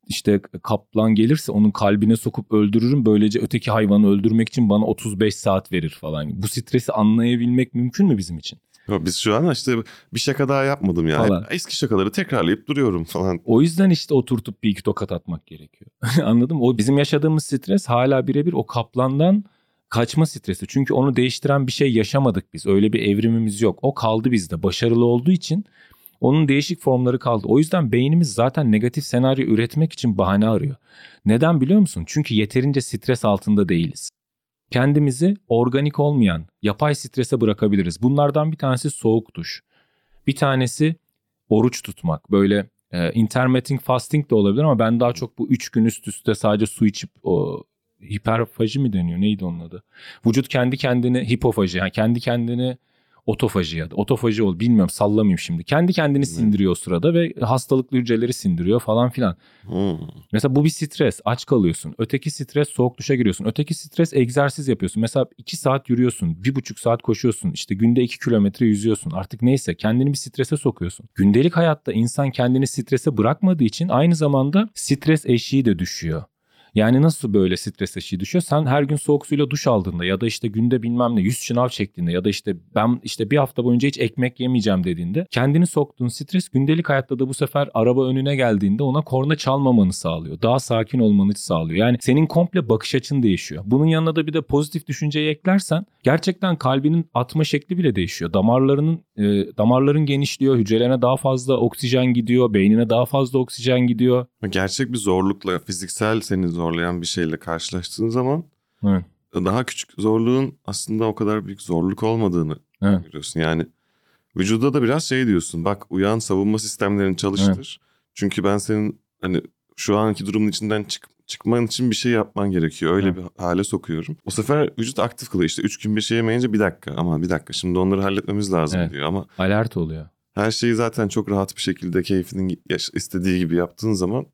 işte kaplan gelirse onun kalbine sokup öldürürüm. Böylece öteki hayvanı öldürmek için bana 35 saat verir falan. Bu stresi anlayabilmek mümkün mü bizim için? Yok, biz şu an işte bir şaka daha yapmadım yani. Falan. Eski şakaları tekrarlayıp duruyorum falan. O yüzden işte oturtup bir iki tokat atmak gerekiyor. Anladın mı? O bizim yaşadığımız stres hala birebir o kaplandan kaçma stresi. Çünkü onu değiştiren bir şey yaşamadık biz. Öyle bir evrimimiz yok. O kaldı bizde. Başarılı olduğu için onun değişik formları kaldı. O yüzden beynimiz zaten negatif senaryo üretmek için bahane arıyor. Neden biliyor musun? Çünkü yeterince stres altında değiliz. Kendimizi organik olmayan, yapay strese bırakabiliriz. Bunlardan bir tanesi soğuk duş. Bir tanesi oruç tutmak. Böyle e, intermittent fasting de olabilir ama ben daha çok bu 3 gün üst üste sadece su içip o hiperfaji mi deniyor? Neydi onun adı? Vücut kendi kendini hipofaji yani kendi kendini otofaji ya da otofaji ol bilmiyorum sallamayayım şimdi. Kendi kendini sindiriyor o sırada ve hastalıklı hücreleri sindiriyor falan filan. Hmm. Mesela bu bir stres aç kalıyorsun. Öteki stres soğuk duşa giriyorsun. Öteki stres egzersiz yapıyorsun. Mesela 2 saat yürüyorsun. 1,5 saat koşuyorsun. işte günde 2 kilometre yüzüyorsun. Artık neyse kendini bir strese sokuyorsun. Gündelik hayatta insan kendini strese bırakmadığı için aynı zamanda stres eşiği de düşüyor. Yani nasıl böyle stres eşiği düşüyor? Sen her gün soğuk suyla duş aldığında ya da işte günde bilmem ne 100 şınav çektiğinde ya da işte ben işte bir hafta boyunca hiç ekmek yemeyeceğim dediğinde kendini soktuğun stres gündelik hayatta da bu sefer araba önüne geldiğinde ona korna çalmamanı sağlıyor. Daha sakin olmanı sağlıyor. Yani senin komple bakış açın değişiyor. Bunun yanına da bir de pozitif düşünceyi eklersen gerçekten kalbinin atma şekli bile değişiyor. Damarlarının e, damarların genişliyor, hücrelerine daha fazla oksijen gidiyor, beynine daha fazla oksijen gidiyor. Gerçek bir zorlukla, fiziksel seni zorlayan bir şeyle karşılaştığın zaman Evet. daha küçük zorluğun aslında o kadar büyük zorluk olmadığını Evet. görüyorsun. Yani vücuda da biraz şey diyorsun. Bak uyan savunma sistemlerini çalıştır. Çünkü ben senin hani şu anki durumun içinden çık, çıkman için bir şey yapman gerekiyor. Öyle Evet. bir hale sokuyorum. Bu sefer vücut aktif kılıyor. İşte üç gün bir şey yemeyince bir dakika ama bir dakika şimdi onları halletmemiz lazım Evet. diyor. Ama Alert oluyor. her şeyi zaten çok rahat bir şekilde keyfinin istediği gibi yaptığın zaman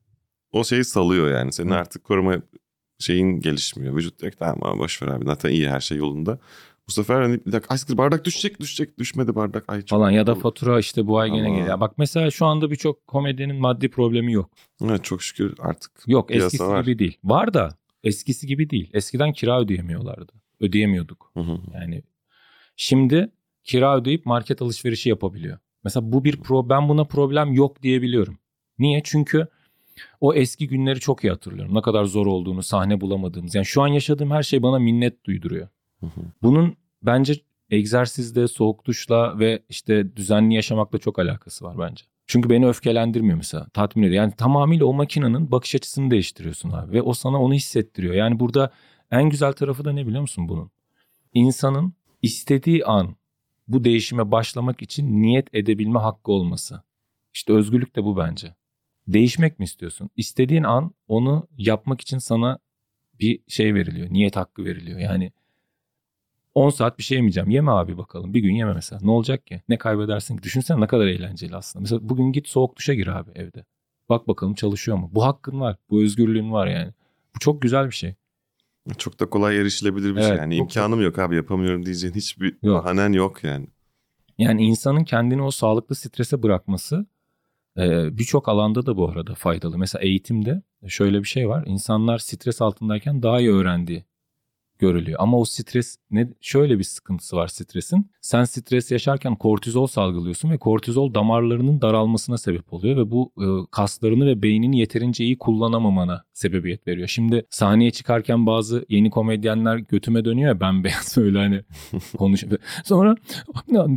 o şeyi salıyor yani. Senin Hı. artık koruma şeyin gelişmiyor. Vücut diyor ki tamam abi boş ver abi zaten iyi her şey yolunda. Bu sefer hani bir dakika ay, bardak düşecek düşecek düşmedi bardak. Ay, çok Falan ya da fatura işte bu ay gene Ama- geliyor. Bak mesela şu anda birçok komedyenin maddi problemi yok. Evet çok şükür artık Yok eskisi var. gibi değil. Var da eskisi gibi değil. Eskiden kira ödeyemiyorlardı. Ödeyemiyorduk. Hı hı. Yani şimdi kira ödeyip market alışverişi yapabiliyor. Mesela bu bir pro ben buna problem yok diyebiliyorum. Niye? Çünkü o eski günleri çok iyi hatırlıyorum. Ne kadar zor olduğunu, sahne bulamadığımız. Yani şu an yaşadığım her şey bana minnet duyduruyor. Bunun bence egzersizde, soğuk duşla ve işte düzenli yaşamakla çok alakası var bence. Çünkü beni öfkelendirmiyor mesela. Tatmin ediyor. Yani tamamıyla o makinenin bakış açısını değiştiriyorsun abi. Ve o sana onu hissettiriyor. Yani burada en güzel tarafı da ne biliyor musun bunun? İnsanın istediği an bu değişime başlamak için niyet edebilme hakkı olması. İşte özgürlük de bu bence. Değişmek mi istiyorsun? İstediğin an onu yapmak için sana bir şey veriliyor. Niyet hakkı veriliyor. Yani 10 saat bir şey yemeyeceğim. Yeme abi bakalım. Bir gün yeme mesela. Ne olacak ki? Ne kaybedersin ki? Düşünsene ne kadar eğlenceli aslında. Mesela bugün git soğuk duşa gir abi evde. Bak bakalım çalışıyor mu? Bu hakkın var. Bu özgürlüğün var yani. Bu çok güzel bir şey. Çok da kolay erişilebilir bir şey. Evet, Yani çok- imkanım yok abi yapamıyorum diyeceğin hiçbir Yok. bahanen yok yani. Yani insanın kendini o sağlıklı strese bırakması e, birçok alanda da bu arada faydalı. Mesela eğitimde şöyle bir şey var. İnsanlar stres altındayken daha iyi öğrendiği görülüyor. Ama o stres ne şöyle bir sıkıntısı var stresin. Sen stres yaşarken kortizol salgılıyorsun ve kortizol damarlarının daralmasına sebep oluyor ve bu e, kaslarını ve beynini yeterince iyi kullanamamana sebebiyet veriyor. Şimdi sahneye çıkarken bazı yeni komedyenler götüme dönüyor ya ben beyaz öyle hani konuş. Sonra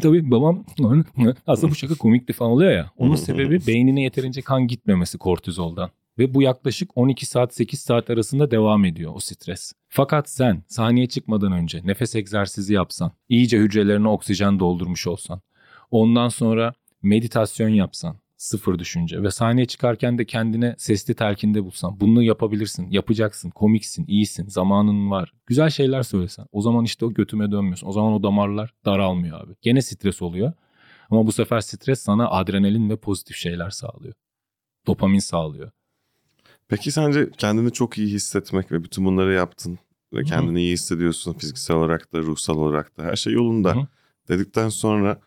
tabii babam aslında bu şaka komikti falan oluyor ya. Onun sebebi beynine yeterince kan gitmemesi kortizoldan. Ve bu yaklaşık 12 saat 8 saat arasında devam ediyor o stres. Fakat sen sahneye çıkmadan önce nefes egzersizi yapsan, iyice hücrelerine oksijen doldurmuş olsan, ondan sonra meditasyon yapsan, sıfır düşünce ve sahneye çıkarken de kendine sesli telkinde bulsan, bunu yapabilirsin, yapacaksın, komiksin, iyisin, zamanın var, güzel şeyler söylesen. O zaman işte o götüme dönmüyorsun. O zaman o damarlar daralmıyor abi. Gene stres oluyor. Ama bu sefer stres sana adrenalin ve pozitif şeyler sağlıyor. Dopamin sağlıyor. Peki sence kendini çok iyi hissetmek ve bütün bunları yaptın ve kendini iyi hissediyorsun fiziksel olarak da ruhsal olarak da her şey yolunda Hı hı. dedikten sonra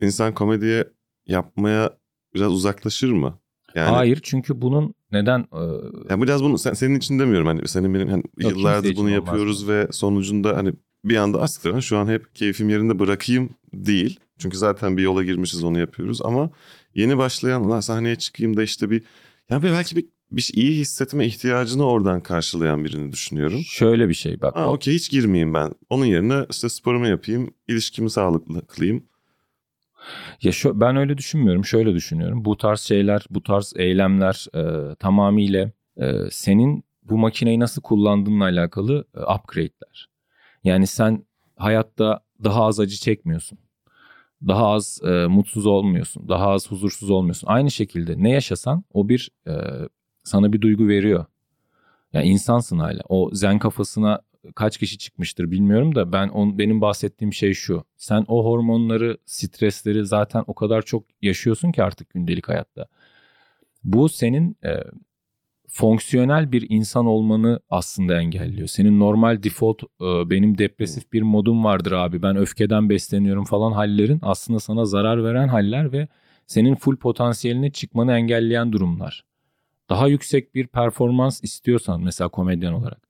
insan komediye yapmaya biraz uzaklaşır mı? Yani Hayır çünkü bunun neden e, Yani biraz bunu sen, senin için demiyorum hani senin benim hani kimse yıllardır bunu olmaz yapıyoruz ve sonucunda hani bir anda aslında şu an hep keyfim yerinde bırakayım değil. Çünkü zaten bir yola girmişiz onu yapıyoruz ama yeni başlayan "Lan sahneye çıkayım da işte bir ya bir belki bir bir şey- iyi hissetme ihtiyacını oradan karşılayan birini düşünüyorum. Şöyle bir şey bak. Ha okey hiç girmeyeyim ben. Onun yerine işte sporumu yapayım, ilişkimi sağlıklı kılayım. Ya şu, ben öyle düşünmüyorum. Şöyle düşünüyorum. Bu tarz şeyler, bu tarz eylemler e, tamamıyla e, senin bu makineyi nasıl kullandığınla alakalı e, upgrade'ler. Yani sen hayatta daha az acı çekmiyorsun. Daha az e, mutsuz olmuyorsun. Daha az huzursuz olmuyorsun. Aynı şekilde ne yaşasan o bir e, sana bir duygu veriyor. Yani insansın hala. O zen kafasına kaç kişi çıkmıştır bilmiyorum da ben on, benim bahsettiğim şey şu. Sen o hormonları, stresleri zaten o kadar çok yaşıyorsun ki artık gündelik hayatta. Bu senin e, fonksiyonel bir insan olmanı aslında engelliyor. Senin normal default e, benim depresif bir modum vardır abi ben öfkeden besleniyorum falan hallerin aslında sana zarar veren haller ve senin full potansiyeline çıkmanı engelleyen durumlar. Daha yüksek bir performans istiyorsan mesela komedyen olarak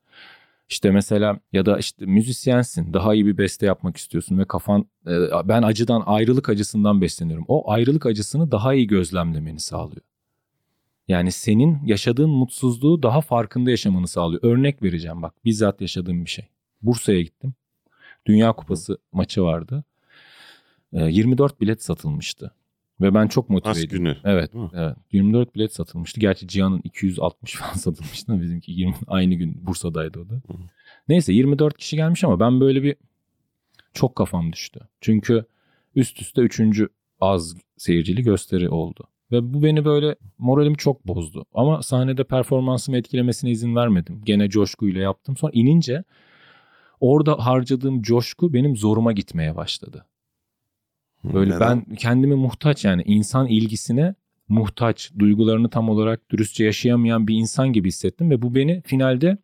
işte mesela ya da işte müzisyensin daha iyi bir beste yapmak istiyorsun ve kafan e, ben acıdan ayrılık acısından besleniyorum. O ayrılık acısını daha iyi gözlemlemeni sağlıyor. Yani senin yaşadığın mutsuzluğu daha farkında yaşamanı sağlıyor. Örnek vereceğim bak bizzat yaşadığım bir şey. Bursa'ya gittim. Dünya Kupası maçı vardı. 24 bilet satılmıştı. Ve ben çok motiveydim. günü. Evet, evet. 24 bilet satılmıştı. Gerçi Cihan'ın 260 falan satılmıştı. Bizimki 20, aynı gün Bursa'daydı o da. Hı. Neyse 24 kişi gelmiş ama ben böyle bir çok kafam düştü. Çünkü üst üste üçüncü az seyircili gösteri oldu. Ve bu beni böyle moralimi çok bozdu. Ama sahnede performansımı etkilemesine izin vermedim. Gene coşkuyla yaptım. Sonra inince orada harcadığım coşku benim zoruma gitmeye başladı. Böyle Neden? ben kendimi muhtaç yani insan ilgisine muhtaç, duygularını tam olarak dürüstçe yaşayamayan bir insan gibi hissettim ve bu beni finalde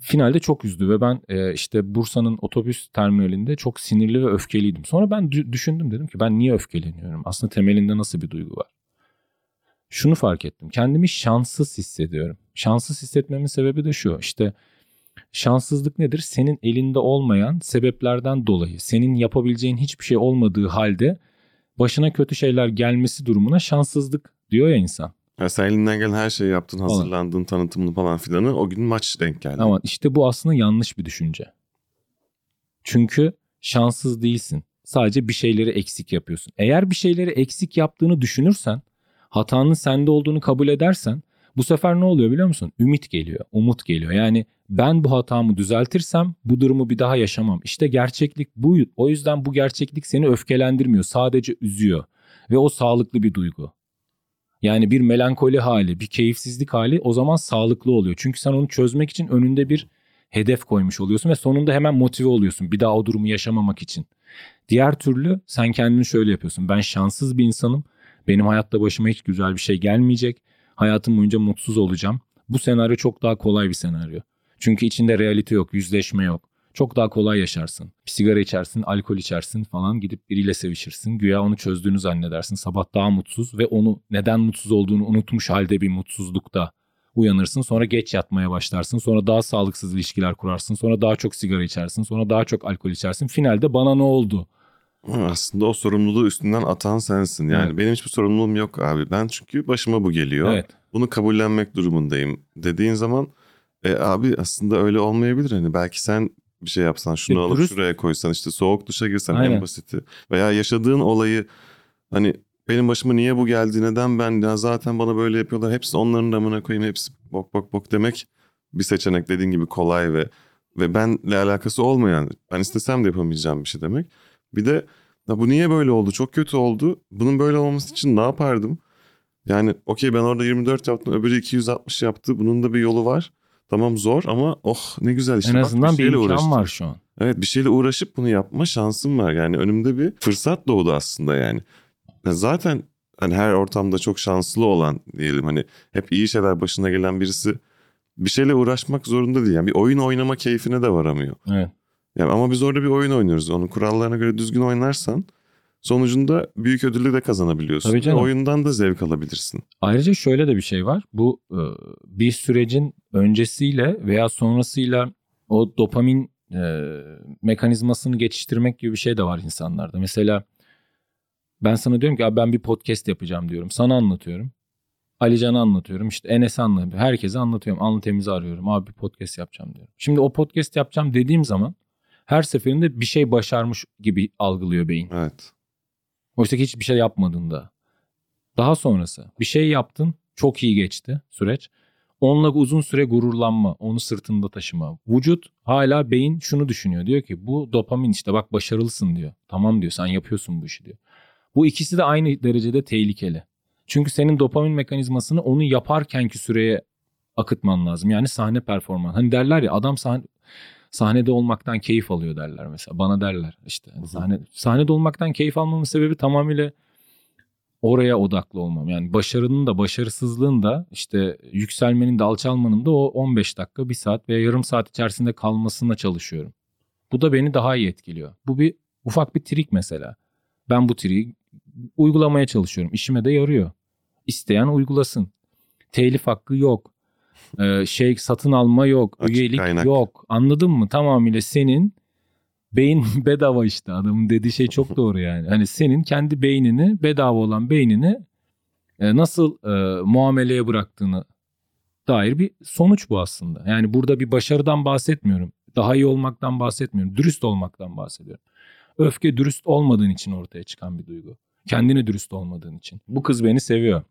finalde çok üzdü ve ben e, işte Bursa'nın otobüs terminalinde çok sinirli ve öfkeliydim. Sonra ben düşündüm dedim ki ben niye öfkeleniyorum? Aslında temelinde nasıl bir duygu var? Şunu fark ettim. Kendimi şanssız hissediyorum. Şanssız hissetmemin sebebi de şu. İşte Şanssızlık nedir? Senin elinde olmayan sebeplerden dolayı, senin yapabileceğin hiçbir şey olmadığı halde başına kötü şeyler gelmesi durumuna şanssızlık diyor ya insan. Ya sen elinden gelen her şeyi yaptın, hazırlandın, tanıtımını falan filanı o gün maç denk geldi. Ama işte bu aslında yanlış bir düşünce. Çünkü şanssız değilsin. Sadece bir şeyleri eksik yapıyorsun. Eğer bir şeyleri eksik yaptığını düşünürsen, hatanın sende olduğunu kabul edersen bu sefer ne oluyor biliyor musun? Ümit geliyor, umut geliyor. Yani ben bu hatamı düzeltirsem bu durumu bir daha yaşamam. İşte gerçeklik bu. O yüzden bu gerçeklik seni öfkelendirmiyor. Sadece üzüyor. Ve o sağlıklı bir duygu. Yani bir melankoli hali, bir keyifsizlik hali o zaman sağlıklı oluyor. Çünkü sen onu çözmek için önünde bir hedef koymuş oluyorsun ve sonunda hemen motive oluyorsun bir daha o durumu yaşamamak için. Diğer türlü sen kendini şöyle yapıyorsun. Ben şanssız bir insanım. Benim hayatta başıma hiç güzel bir şey gelmeyecek. Hayatım boyunca mutsuz olacağım. Bu senaryo çok daha kolay bir senaryo. Çünkü içinde realite yok, yüzleşme yok. Çok daha kolay yaşarsın. Bir sigara içersin, alkol içersin falan gidip biriyle sevişirsin. Güya onu çözdüğünü zannedersin. Sabah daha mutsuz ve onu neden mutsuz olduğunu unutmuş halde bir mutsuzlukta uyanırsın. Sonra geç yatmaya başlarsın. Sonra daha sağlıksız ilişkiler kurarsın. Sonra daha çok sigara içersin. Sonra daha çok alkol içersin. Finalde bana ne oldu? Aslında o sorumluluğu üstünden atan sensin. Yani evet. benim hiçbir sorumluluğum yok abi. Ben çünkü başıma bu geliyor. Evet. Bunu kabullenmek durumundayım dediğin zaman e abi aslında öyle olmayabilir hani belki sen bir şey yapsan şunu e, alıp dürüst... şuraya koysan işte soğuk duşa girsen Aynen. en basiti veya yaşadığın olayı hani benim başıma niye bu geldi neden ben ya zaten bana böyle yapıyorlar hepsi onların damına koyayım hepsi bok bok bok demek bir seçenek dediğin gibi kolay ve ve benle alakası olmayan ben istesem de yapamayacağım bir şey demek. Bir de ya bu niye böyle oldu çok kötü oldu bunun böyle olması için ne yapardım? Yani okey ben orada 24 yaptım öbürü 260 yaptı bunun da bir yolu var. Tamam zor ama oh ne güzel işte. En azından Bak, bir, bir imkan uğraştım. var şu an. Evet bir şeyle uğraşıp bunu yapma şansım var. Yani önümde bir fırsat doğdu aslında yani. Zaten hani her ortamda çok şanslı olan diyelim hani hep iyi şeyler başına gelen birisi bir şeyle uğraşmak zorunda değil. Yani bir oyun oynama keyfine de varamıyor. Evet. Yani ama biz orada bir oyun oynuyoruz. Onun kurallarına göre düzgün oynarsan sonucunda büyük ödülü de kazanabiliyorsun. Tabii canım. Oyundan da zevk alabilirsin. Ayrıca şöyle de bir şey var. Bu e, bir sürecin öncesiyle veya sonrasıyla o dopamin e, mekanizmasını geçiştirmek gibi bir şey de var insanlarda. Mesela ben sana diyorum ki ben bir podcast yapacağım diyorum. Sana anlatıyorum. Alican'a anlatıyorum. işte Enes'e anlatıyorum. Herkese anlatıyorum. Alnı temizi arıyorum. Abi bir podcast yapacağım diyorum. Şimdi o podcast yapacağım dediğim zaman her seferinde bir şey başarmış gibi algılıyor beyin. Evet. Oysa ki hiçbir şey yapmadığında. Daha sonrası bir şey yaptın çok iyi geçti süreç. Onunla uzun süre gururlanma, onu sırtında taşıma. Vücut hala beyin şunu düşünüyor. Diyor ki bu dopamin işte bak başarılısın diyor. Tamam diyor sen yapıyorsun bu işi diyor. Bu ikisi de aynı derecede tehlikeli. Çünkü senin dopamin mekanizmasını onu yaparkenki süreye akıtman lazım. Yani sahne performans. Hani derler ya adam sahne, sahnede olmaktan keyif alıyor derler mesela. Bana derler işte. Hani sahne, sahnede olmaktan keyif almamın sebebi tamamıyla oraya odaklı olmam. Yani başarının da başarısızlığın da işte yükselmenin de alçalmanın da o 15 dakika, bir saat veya yarım saat içerisinde kalmasına çalışıyorum. Bu da beni daha iyi etkiliyor. Bu bir ufak bir trik mesela. Ben bu triği uygulamaya çalışıyorum. İşime de yarıyor. İsteyen uygulasın. Telif hakkı yok. Ee, şey satın alma yok. Açık üyelik kaynak. yok. Anladın mı? Tamamıyla senin beyin bedava işte adamın dediği şey çok doğru yani. Hani senin kendi beynini bedava olan beynini e, nasıl e, muameleye bıraktığını dair bir sonuç bu aslında. Yani burada bir başarıdan bahsetmiyorum. Daha iyi olmaktan bahsetmiyorum. Dürüst olmaktan bahsediyorum. Öfke dürüst olmadığın için ortaya çıkan bir duygu. Kendine dürüst olmadığın için. Bu kız beni seviyor.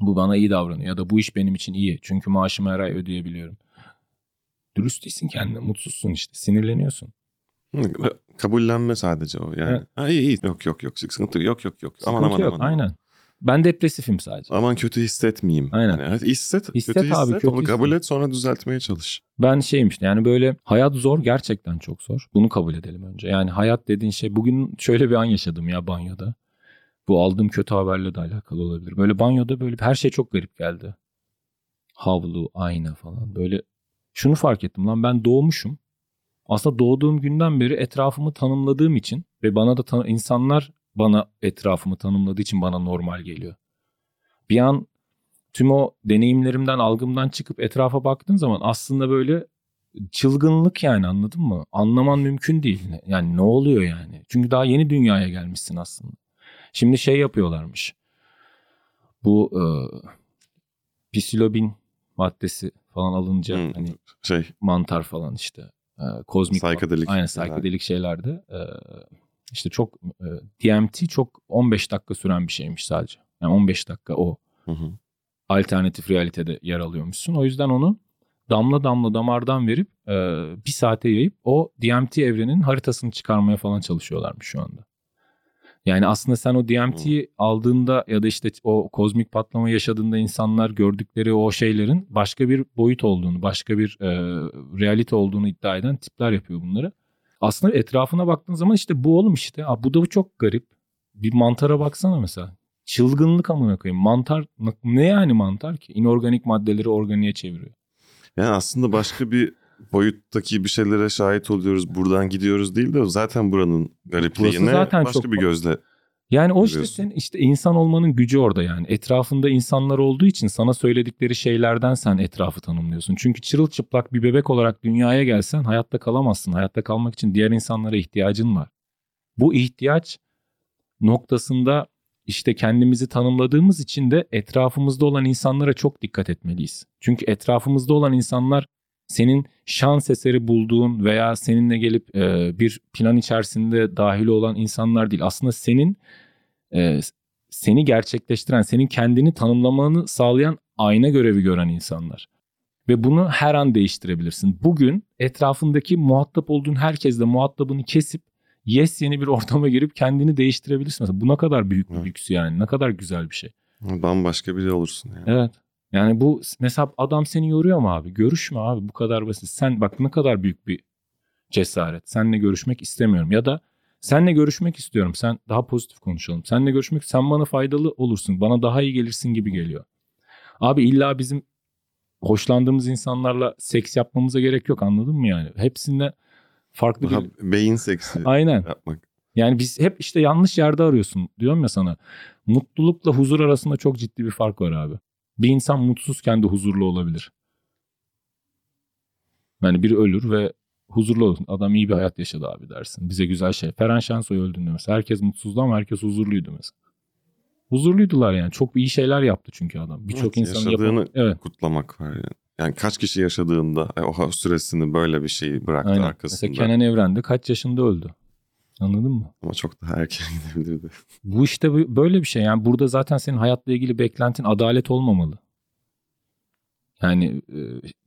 Bu bana iyi davranıyor ya da bu iş benim için iyi. Çünkü maaşımı her ay ödeyebiliyorum. Dürüst değilsin kendine. Mutsuzsun işte. Sinirleniyorsun. Kabullenme sadece o yani. Evet. Ha, iyi iyi yok yok yok sıkıntı yok yok yok. Aman Sıkıntı aman yok. aman. Aynen. Ben depresifim sadece. Aman kötü hissetmeyeyim. Aynen. Yani hisset, Hisset kötü abi, hisset, kötü onu kabul hisset. et sonra düzeltmeye çalış. Ben şeyim işte yani böyle hayat zor gerçekten çok zor. Bunu kabul edelim önce. Yani hayat dediğin şey bugün şöyle bir an yaşadım ya banyoda. Bu aldığım kötü haberle de alakalı olabilir. Böyle banyoda böyle her şey çok garip geldi. Havlu, ayna falan böyle. Şunu fark ettim lan ben doğmuşum. Aslında doğduğum günden beri etrafımı tanımladığım için ve bana da tan- insanlar bana etrafımı tanımladığı için bana normal geliyor. Bir an tüm o deneyimlerimden, algımdan çıkıp etrafa baktığın zaman aslında böyle çılgınlık yani anladın mı? Anlaman mümkün değil. Yani ne oluyor yani? Çünkü daha yeni dünyaya gelmişsin aslında. Şimdi şey yapıyorlarmış. Bu e, psilobin maddesi falan alınca Hı. hani Şey mantar falan işte e, kozmik Psychedelic aynen psychedelic şeylerde e, işte çok e, DMT çok 15 dakika süren bir şeymiş sadece. Yani 15 dakika o hı hı. alternatif realitede yer alıyormuşsun. O yüzden onu damla damla damardan verip e, bir saate yayıp o DMT evrenin haritasını çıkarmaya falan çalışıyorlarmış şu anda. Yani aslında sen o DMT'yi aldığında ya da işte o kozmik patlama yaşadığında insanlar gördükleri o şeylerin başka bir boyut olduğunu, başka bir e, realite olduğunu iddia eden tipler yapıyor bunları. Aslında etrafına baktığın zaman işte bu oğlum işte. Aa, bu da çok garip. Bir mantara baksana mesela. Çılgınlık amına koyayım. Mantar ne yani mantar ki? İnorganik maddeleri organiğe çeviriyor. Yani aslında başka bir boyuttaki bir şeylere şahit oluyoruz. Buradan gidiyoruz değil de zaten buranın garipliğine Burası zaten başka çok- bir gözle. Yani o işte senin işte insan olmanın gücü orada yani. Etrafında insanlar olduğu için sana söyledikleri şeylerden sen etrafı tanımlıyorsun. Çünkü çırılçıplak bir bebek olarak dünyaya gelsen hayatta kalamazsın. Hayatta kalmak için diğer insanlara ihtiyacın var. Bu ihtiyaç noktasında işte kendimizi tanımladığımız için de etrafımızda olan insanlara çok dikkat etmeliyiz. Çünkü etrafımızda olan insanlar senin şans eseri bulduğun veya seninle gelip e, bir plan içerisinde dahil olan insanlar değil. Aslında senin e, seni gerçekleştiren, senin kendini tanımlamanı sağlayan ayna görevi gören insanlar. Ve bunu her an değiştirebilirsin. Bugün etrafındaki muhatap olduğun herkesle muhatabını kesip yes yeni bir ortama girip kendini değiştirebilirsin. Mesela bu ne kadar büyük bir lüks yani. Ne kadar güzel bir şey. Bambaşka biri olursun yani. Evet. Yani bu mesela adam seni yoruyor mu abi? Görüşme abi bu kadar basit. Sen bak ne kadar büyük bir cesaret. Seninle görüşmek istemiyorum ya da seninle görüşmek istiyorum. Sen daha pozitif konuşalım. Seninle görüşmek sen bana faydalı olursun. Bana daha iyi gelirsin gibi geliyor. Abi illa bizim hoşlandığımız insanlarla seks yapmamıza gerek yok anladın mı yani? Hepsinde farklı Daha bir... beyin seksi Aynen. yapmak. Yani biz hep işte yanlış yerde arıyorsun diyorum ya sana. Mutlulukla huzur arasında çok ciddi bir fark var abi. Bir insan mutsuzken de huzurlu olabilir. Yani biri ölür ve huzurlu olsun. Adam iyi bir hayat yaşadı abi dersin. Bize güzel şey. Ferhan Şensoy öldüğünde mesela herkes mutsuzdu ama herkes huzurluydu mesela. Huzurluydular yani. Çok iyi şeyler yaptı çünkü adam. Birçok Evet, insanın yaşadığını yapamadığı- Evet. Kutlamak var yani. Yani kaç kişi yaşadığında e, o süresini böyle bir şeyi bıraktı Aynen. arkasında. Mesela Kenan Evren de kaç yaşında öldü? Anladın mı? Ama çok daha erken gidebilirdi. Bu işte böyle bir şey. Yani burada zaten senin hayatla ilgili beklentin adalet olmamalı. Yani e,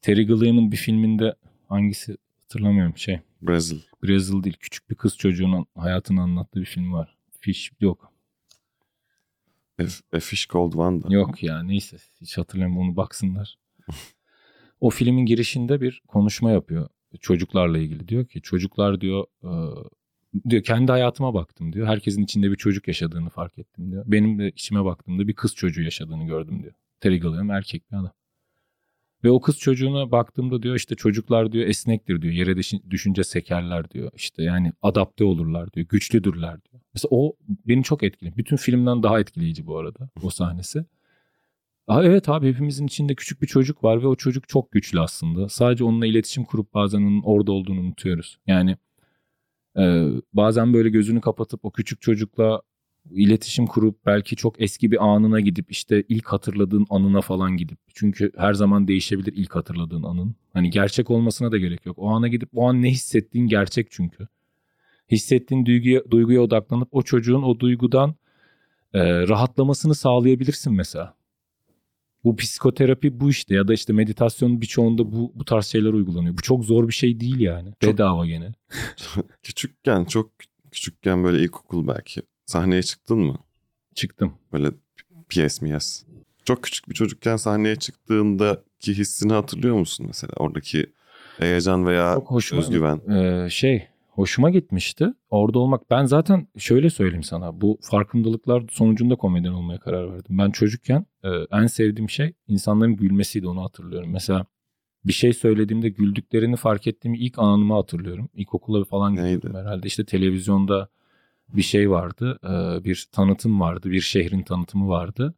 Terry Gilliam'ın bir filminde hangisi hatırlamıyorum şey. Brazil. Brazil değil. Küçük bir kız çocuğunun hayatını anlattığı bir film var. Fish yok. A, A Fish Called Wanda. Yok ya neyse hiç hatırlamıyorum onu baksınlar. o filmin girişinde bir konuşma yapıyor çocuklarla ilgili. Diyor ki çocuklar diyor e, diyor kendi hayatıma baktım diyor. Herkesin içinde bir çocuk yaşadığını fark ettim diyor. Benim de içime baktığımda bir kız çocuğu yaşadığını gördüm diyor. Gilliam erkek bir adam. Ve o kız çocuğuna baktığımda diyor işte çocuklar diyor esnektir diyor. Yere düşün- düşünce sekerler diyor. İşte yani adapte olurlar diyor. Güçlüdürler diyor. Mesela o beni çok etkiledi. Bütün filmden daha etkileyici bu arada o sahnesi. Aa, evet abi hepimizin içinde küçük bir çocuk var ve o çocuk çok güçlü aslında. Sadece onunla iletişim kurup bazen onun orada olduğunu unutuyoruz. Yani e, bazen böyle gözünü kapatıp o küçük çocukla iletişim kurup belki çok eski bir anına gidip işte ilk hatırladığın anına falan gidip çünkü her zaman değişebilir ilk hatırladığın anın. Hani gerçek olmasına da gerek yok. O ana gidip o an ne hissettiğin gerçek çünkü. Hissettiğin duyguya, duyguya odaklanıp o çocuğun o duygudan e, rahatlamasını sağlayabilirsin mesela. Bu psikoterapi bu işte ya da işte meditasyonun birçoğunda bu bu tarz şeyler uygulanıyor. Bu çok zor bir şey değil yani. Çok- Bedava gene. Küçükken çok küçükken böyle ilkokul belki. Sahneye çıktın mı? Çıktım. Böyle piyes miyes. Çok küçük bir çocukken sahneye çıktığındaki hissini hatırlıyor musun mesela? Oradaki heyecan veya Çok hoşuma özgüven. Ee, şey hoşuma gitmişti. Orada olmak. Ben zaten şöyle söyleyeyim sana. Bu farkındalıklar sonucunda komedyen olmaya karar verdim. Ben çocukken e, en sevdiğim şey insanların gülmesiydi onu hatırlıyorum. Mesela bir şey söylediğimde güldüklerini fark ettiğim ilk anımı hatırlıyorum. İlkokula falan gidiyordum herhalde. İşte televizyonda bir şey vardı. e, bir tanıtım vardı. Bir şehrin tanıtımı vardı.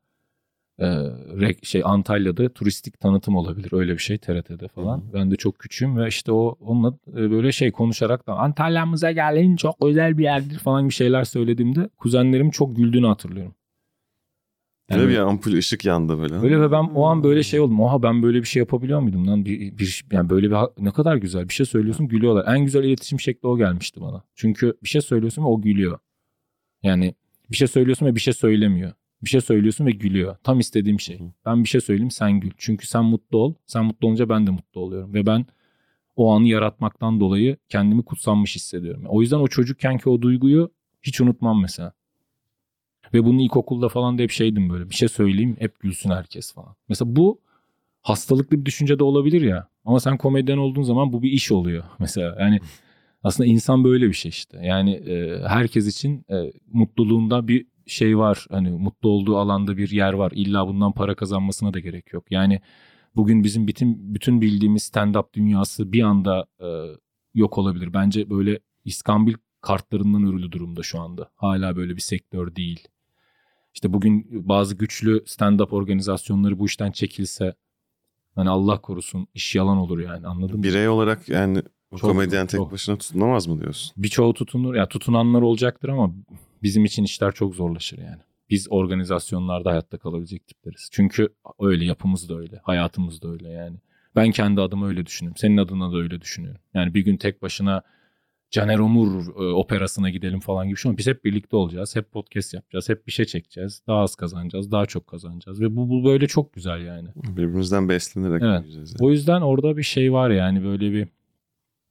E, şey Antalya'da turistik tanıtım olabilir. Öyle bir şey TRT'de falan. Hı hı. Ben de çok küçüğüm ve işte o onunla e, böyle şey konuşarak da Antalya'mıza gelin çok özel bir yerdir falan bir şeyler söylediğimde kuzenlerim çok güldüğünü hatırlıyorum. Böyle bir ampul ışık yandı böyle. Öyle ve ben o an böyle şey oldum. Oha ben böyle bir şey yapabiliyor muydum lan? Bir, bir yani böyle bir ne kadar güzel bir şey söylüyorsun gülüyorlar. En güzel iletişim şekli o gelmişti bana. Çünkü bir şey söylüyorsun ve o gülüyor. Yani bir şey söylüyorsun ve bir şey söylemiyor. Bir şey söylüyorsun ve gülüyor. Tam istediğim şey. Ben bir şey söyleyeyim sen gül. Çünkü sen mutlu ol. Sen mutlu olunca ben de mutlu oluyorum. Ve ben o anı yaratmaktan dolayı kendimi kutsanmış hissediyorum. O yüzden o çocukkenki o duyguyu hiç unutmam mesela. Ve bunu ilkokulda falan da hep şeydim böyle. Bir şey söyleyeyim hep gülsün herkes falan. Mesela bu hastalıklı bir düşünce de olabilir ya. Ama sen komedyen olduğun zaman bu bir iş oluyor. Mesela yani aslında insan böyle bir şey işte. Yani e, herkes için e, mutluluğunda bir şey var. Hani mutlu olduğu alanda bir yer var. İlla bundan para kazanmasına da gerek yok. Yani bugün bizim bütün bütün bildiğimiz stand-up dünyası bir anda e, yok olabilir. Bence böyle İskambil kartlarından örülü durumda şu anda. Hala böyle bir sektör değil. İşte bugün bazı güçlü stand-up organizasyonları bu işten çekilse hani Allah korusun iş yalan olur yani anladın mı? Birey olarak yani Çok, komedyen tek çok. başına tutunamaz mı diyorsun? Birçoğu tutunur ya tutunanlar olacaktır ama bizim için işler çok zorlaşır yani. Biz organizasyonlarda hayatta kalabilecek tipleriz. Çünkü öyle yapımız da öyle, hayatımız da öyle yani. Ben kendi adıma öyle düşünüyorum. Senin adına da öyle düşünüyorum. Yani bir gün tek başına Caner Omur e, operasına gidelim falan gibi şey ama biz hep birlikte olacağız. Hep podcast yapacağız. Hep bir şey çekeceğiz. Daha az kazanacağız. Daha çok kazanacağız. Ve bu, bu böyle çok güzel yani. Birbirimizden beslenerek Evet. yani. O yüzden orada bir şey var yani böyle bir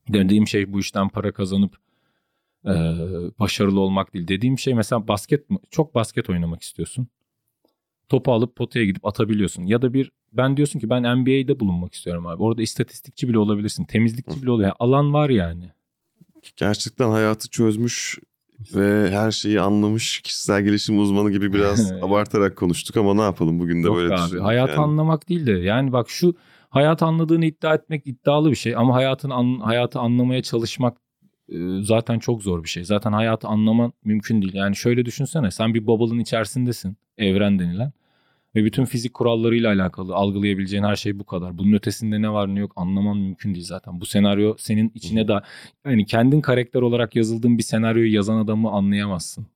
dediğim şey bu işten para kazanıp e, başarılı olmak değil. Dediğim şey mesela basket çok basket oynamak istiyorsun. Topu alıp potaya gidip atabiliyorsun. Ya da bir ben diyorsun ki ben NBA'de bulunmak istiyorum abi. Orada istatistikçi bile olabilirsin. Temizlikçi bile oluyor. Yani alan var yani. Gerçekten hayatı çözmüş ve her şeyi anlamış kişisel gelişim uzmanı gibi biraz abartarak konuştuk ama ne yapalım bugün de Yok böyle abi. Hayatı yani. anlamak değil de yani bak şu hayatı anladığını iddia etmek iddialı bir şey ama hayatın an- hayatı anlamaya çalışmak zaten çok zor bir şey. Zaten hayatı anlaman mümkün değil. Yani şöyle düşünsene sen bir bubble'ın içerisindesin. Evren denilen. Ve bütün fizik kurallarıyla alakalı algılayabileceğin her şey bu kadar. Bunun ötesinde ne var ne yok anlaman mümkün değil zaten. Bu senaryo senin içine da yani kendin karakter olarak yazıldığın bir senaryoyu yazan adamı anlayamazsın.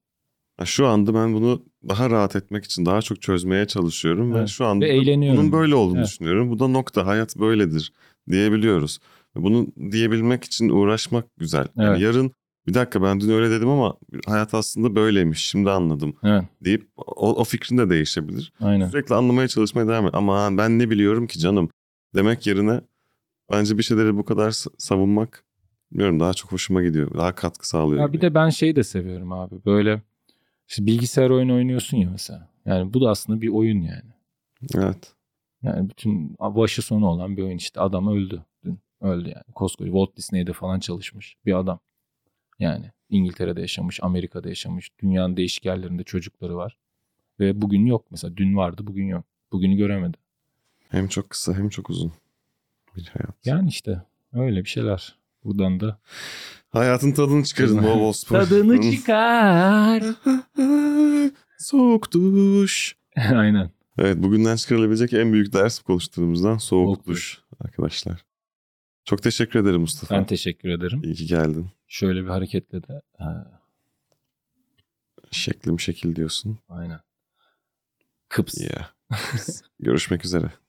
Şu anda ben bunu daha rahat etmek için daha çok çözmeye çalışıyorum ve Evet. şu anda Ve bunun böyle olduğunu Evet. düşünüyorum. Bu da nokta. Hayat böyledir diyebiliyoruz. Bunu diyebilmek için uğraşmak güzel. Yani Evet. yarın bir dakika ben dün öyle dedim ama hayat aslında böyleymiş. Şimdi anladım Evet. deyip o, o fikrin de değişebilir. Aynen. Sürekli anlamaya çalışmaya devam et. Ama ben ne biliyorum ki canım demek yerine bence bir şeyleri bu kadar savunmak bilmiyorum daha çok hoşuma gidiyor. Daha katkı sağlıyor. Ya bir de ben şeyi de seviyorum abi. Böyle işte bilgisayar oyunu oynuyorsun ya mesela. Yani bu da aslında bir oyun yani. Evet. Yani bütün başı sonu olan bir oyun işte. Adam öldü. Öldü yani. Koskoca Walt Disney'de falan çalışmış bir adam. Yani İngiltere'de yaşamış, Amerika'da yaşamış. Dünyanın değişik yerlerinde çocukları var. Ve bugün yok. Mesela dün vardı, bugün yok. Bugünü göremedi. Hem çok kısa hem çok uzun bir hayat. Yani işte öyle bir şeyler. Buradan da Hayatın tadını çıkarın bol bol spor. tadını çıkar. Soğuk duş. Aynen. Evet bugünden çıkarılabilecek en büyük ders konuştuğumuzdan soğuk, Soğuk duş arkadaşlar. Çok teşekkür ederim Mustafa. Ben teşekkür ederim. İyi ki geldin. Şöyle bir hareketle de ha, Şeklim şekil diyorsun. aynen. Kıps. Yeah. Görüşmek üzere.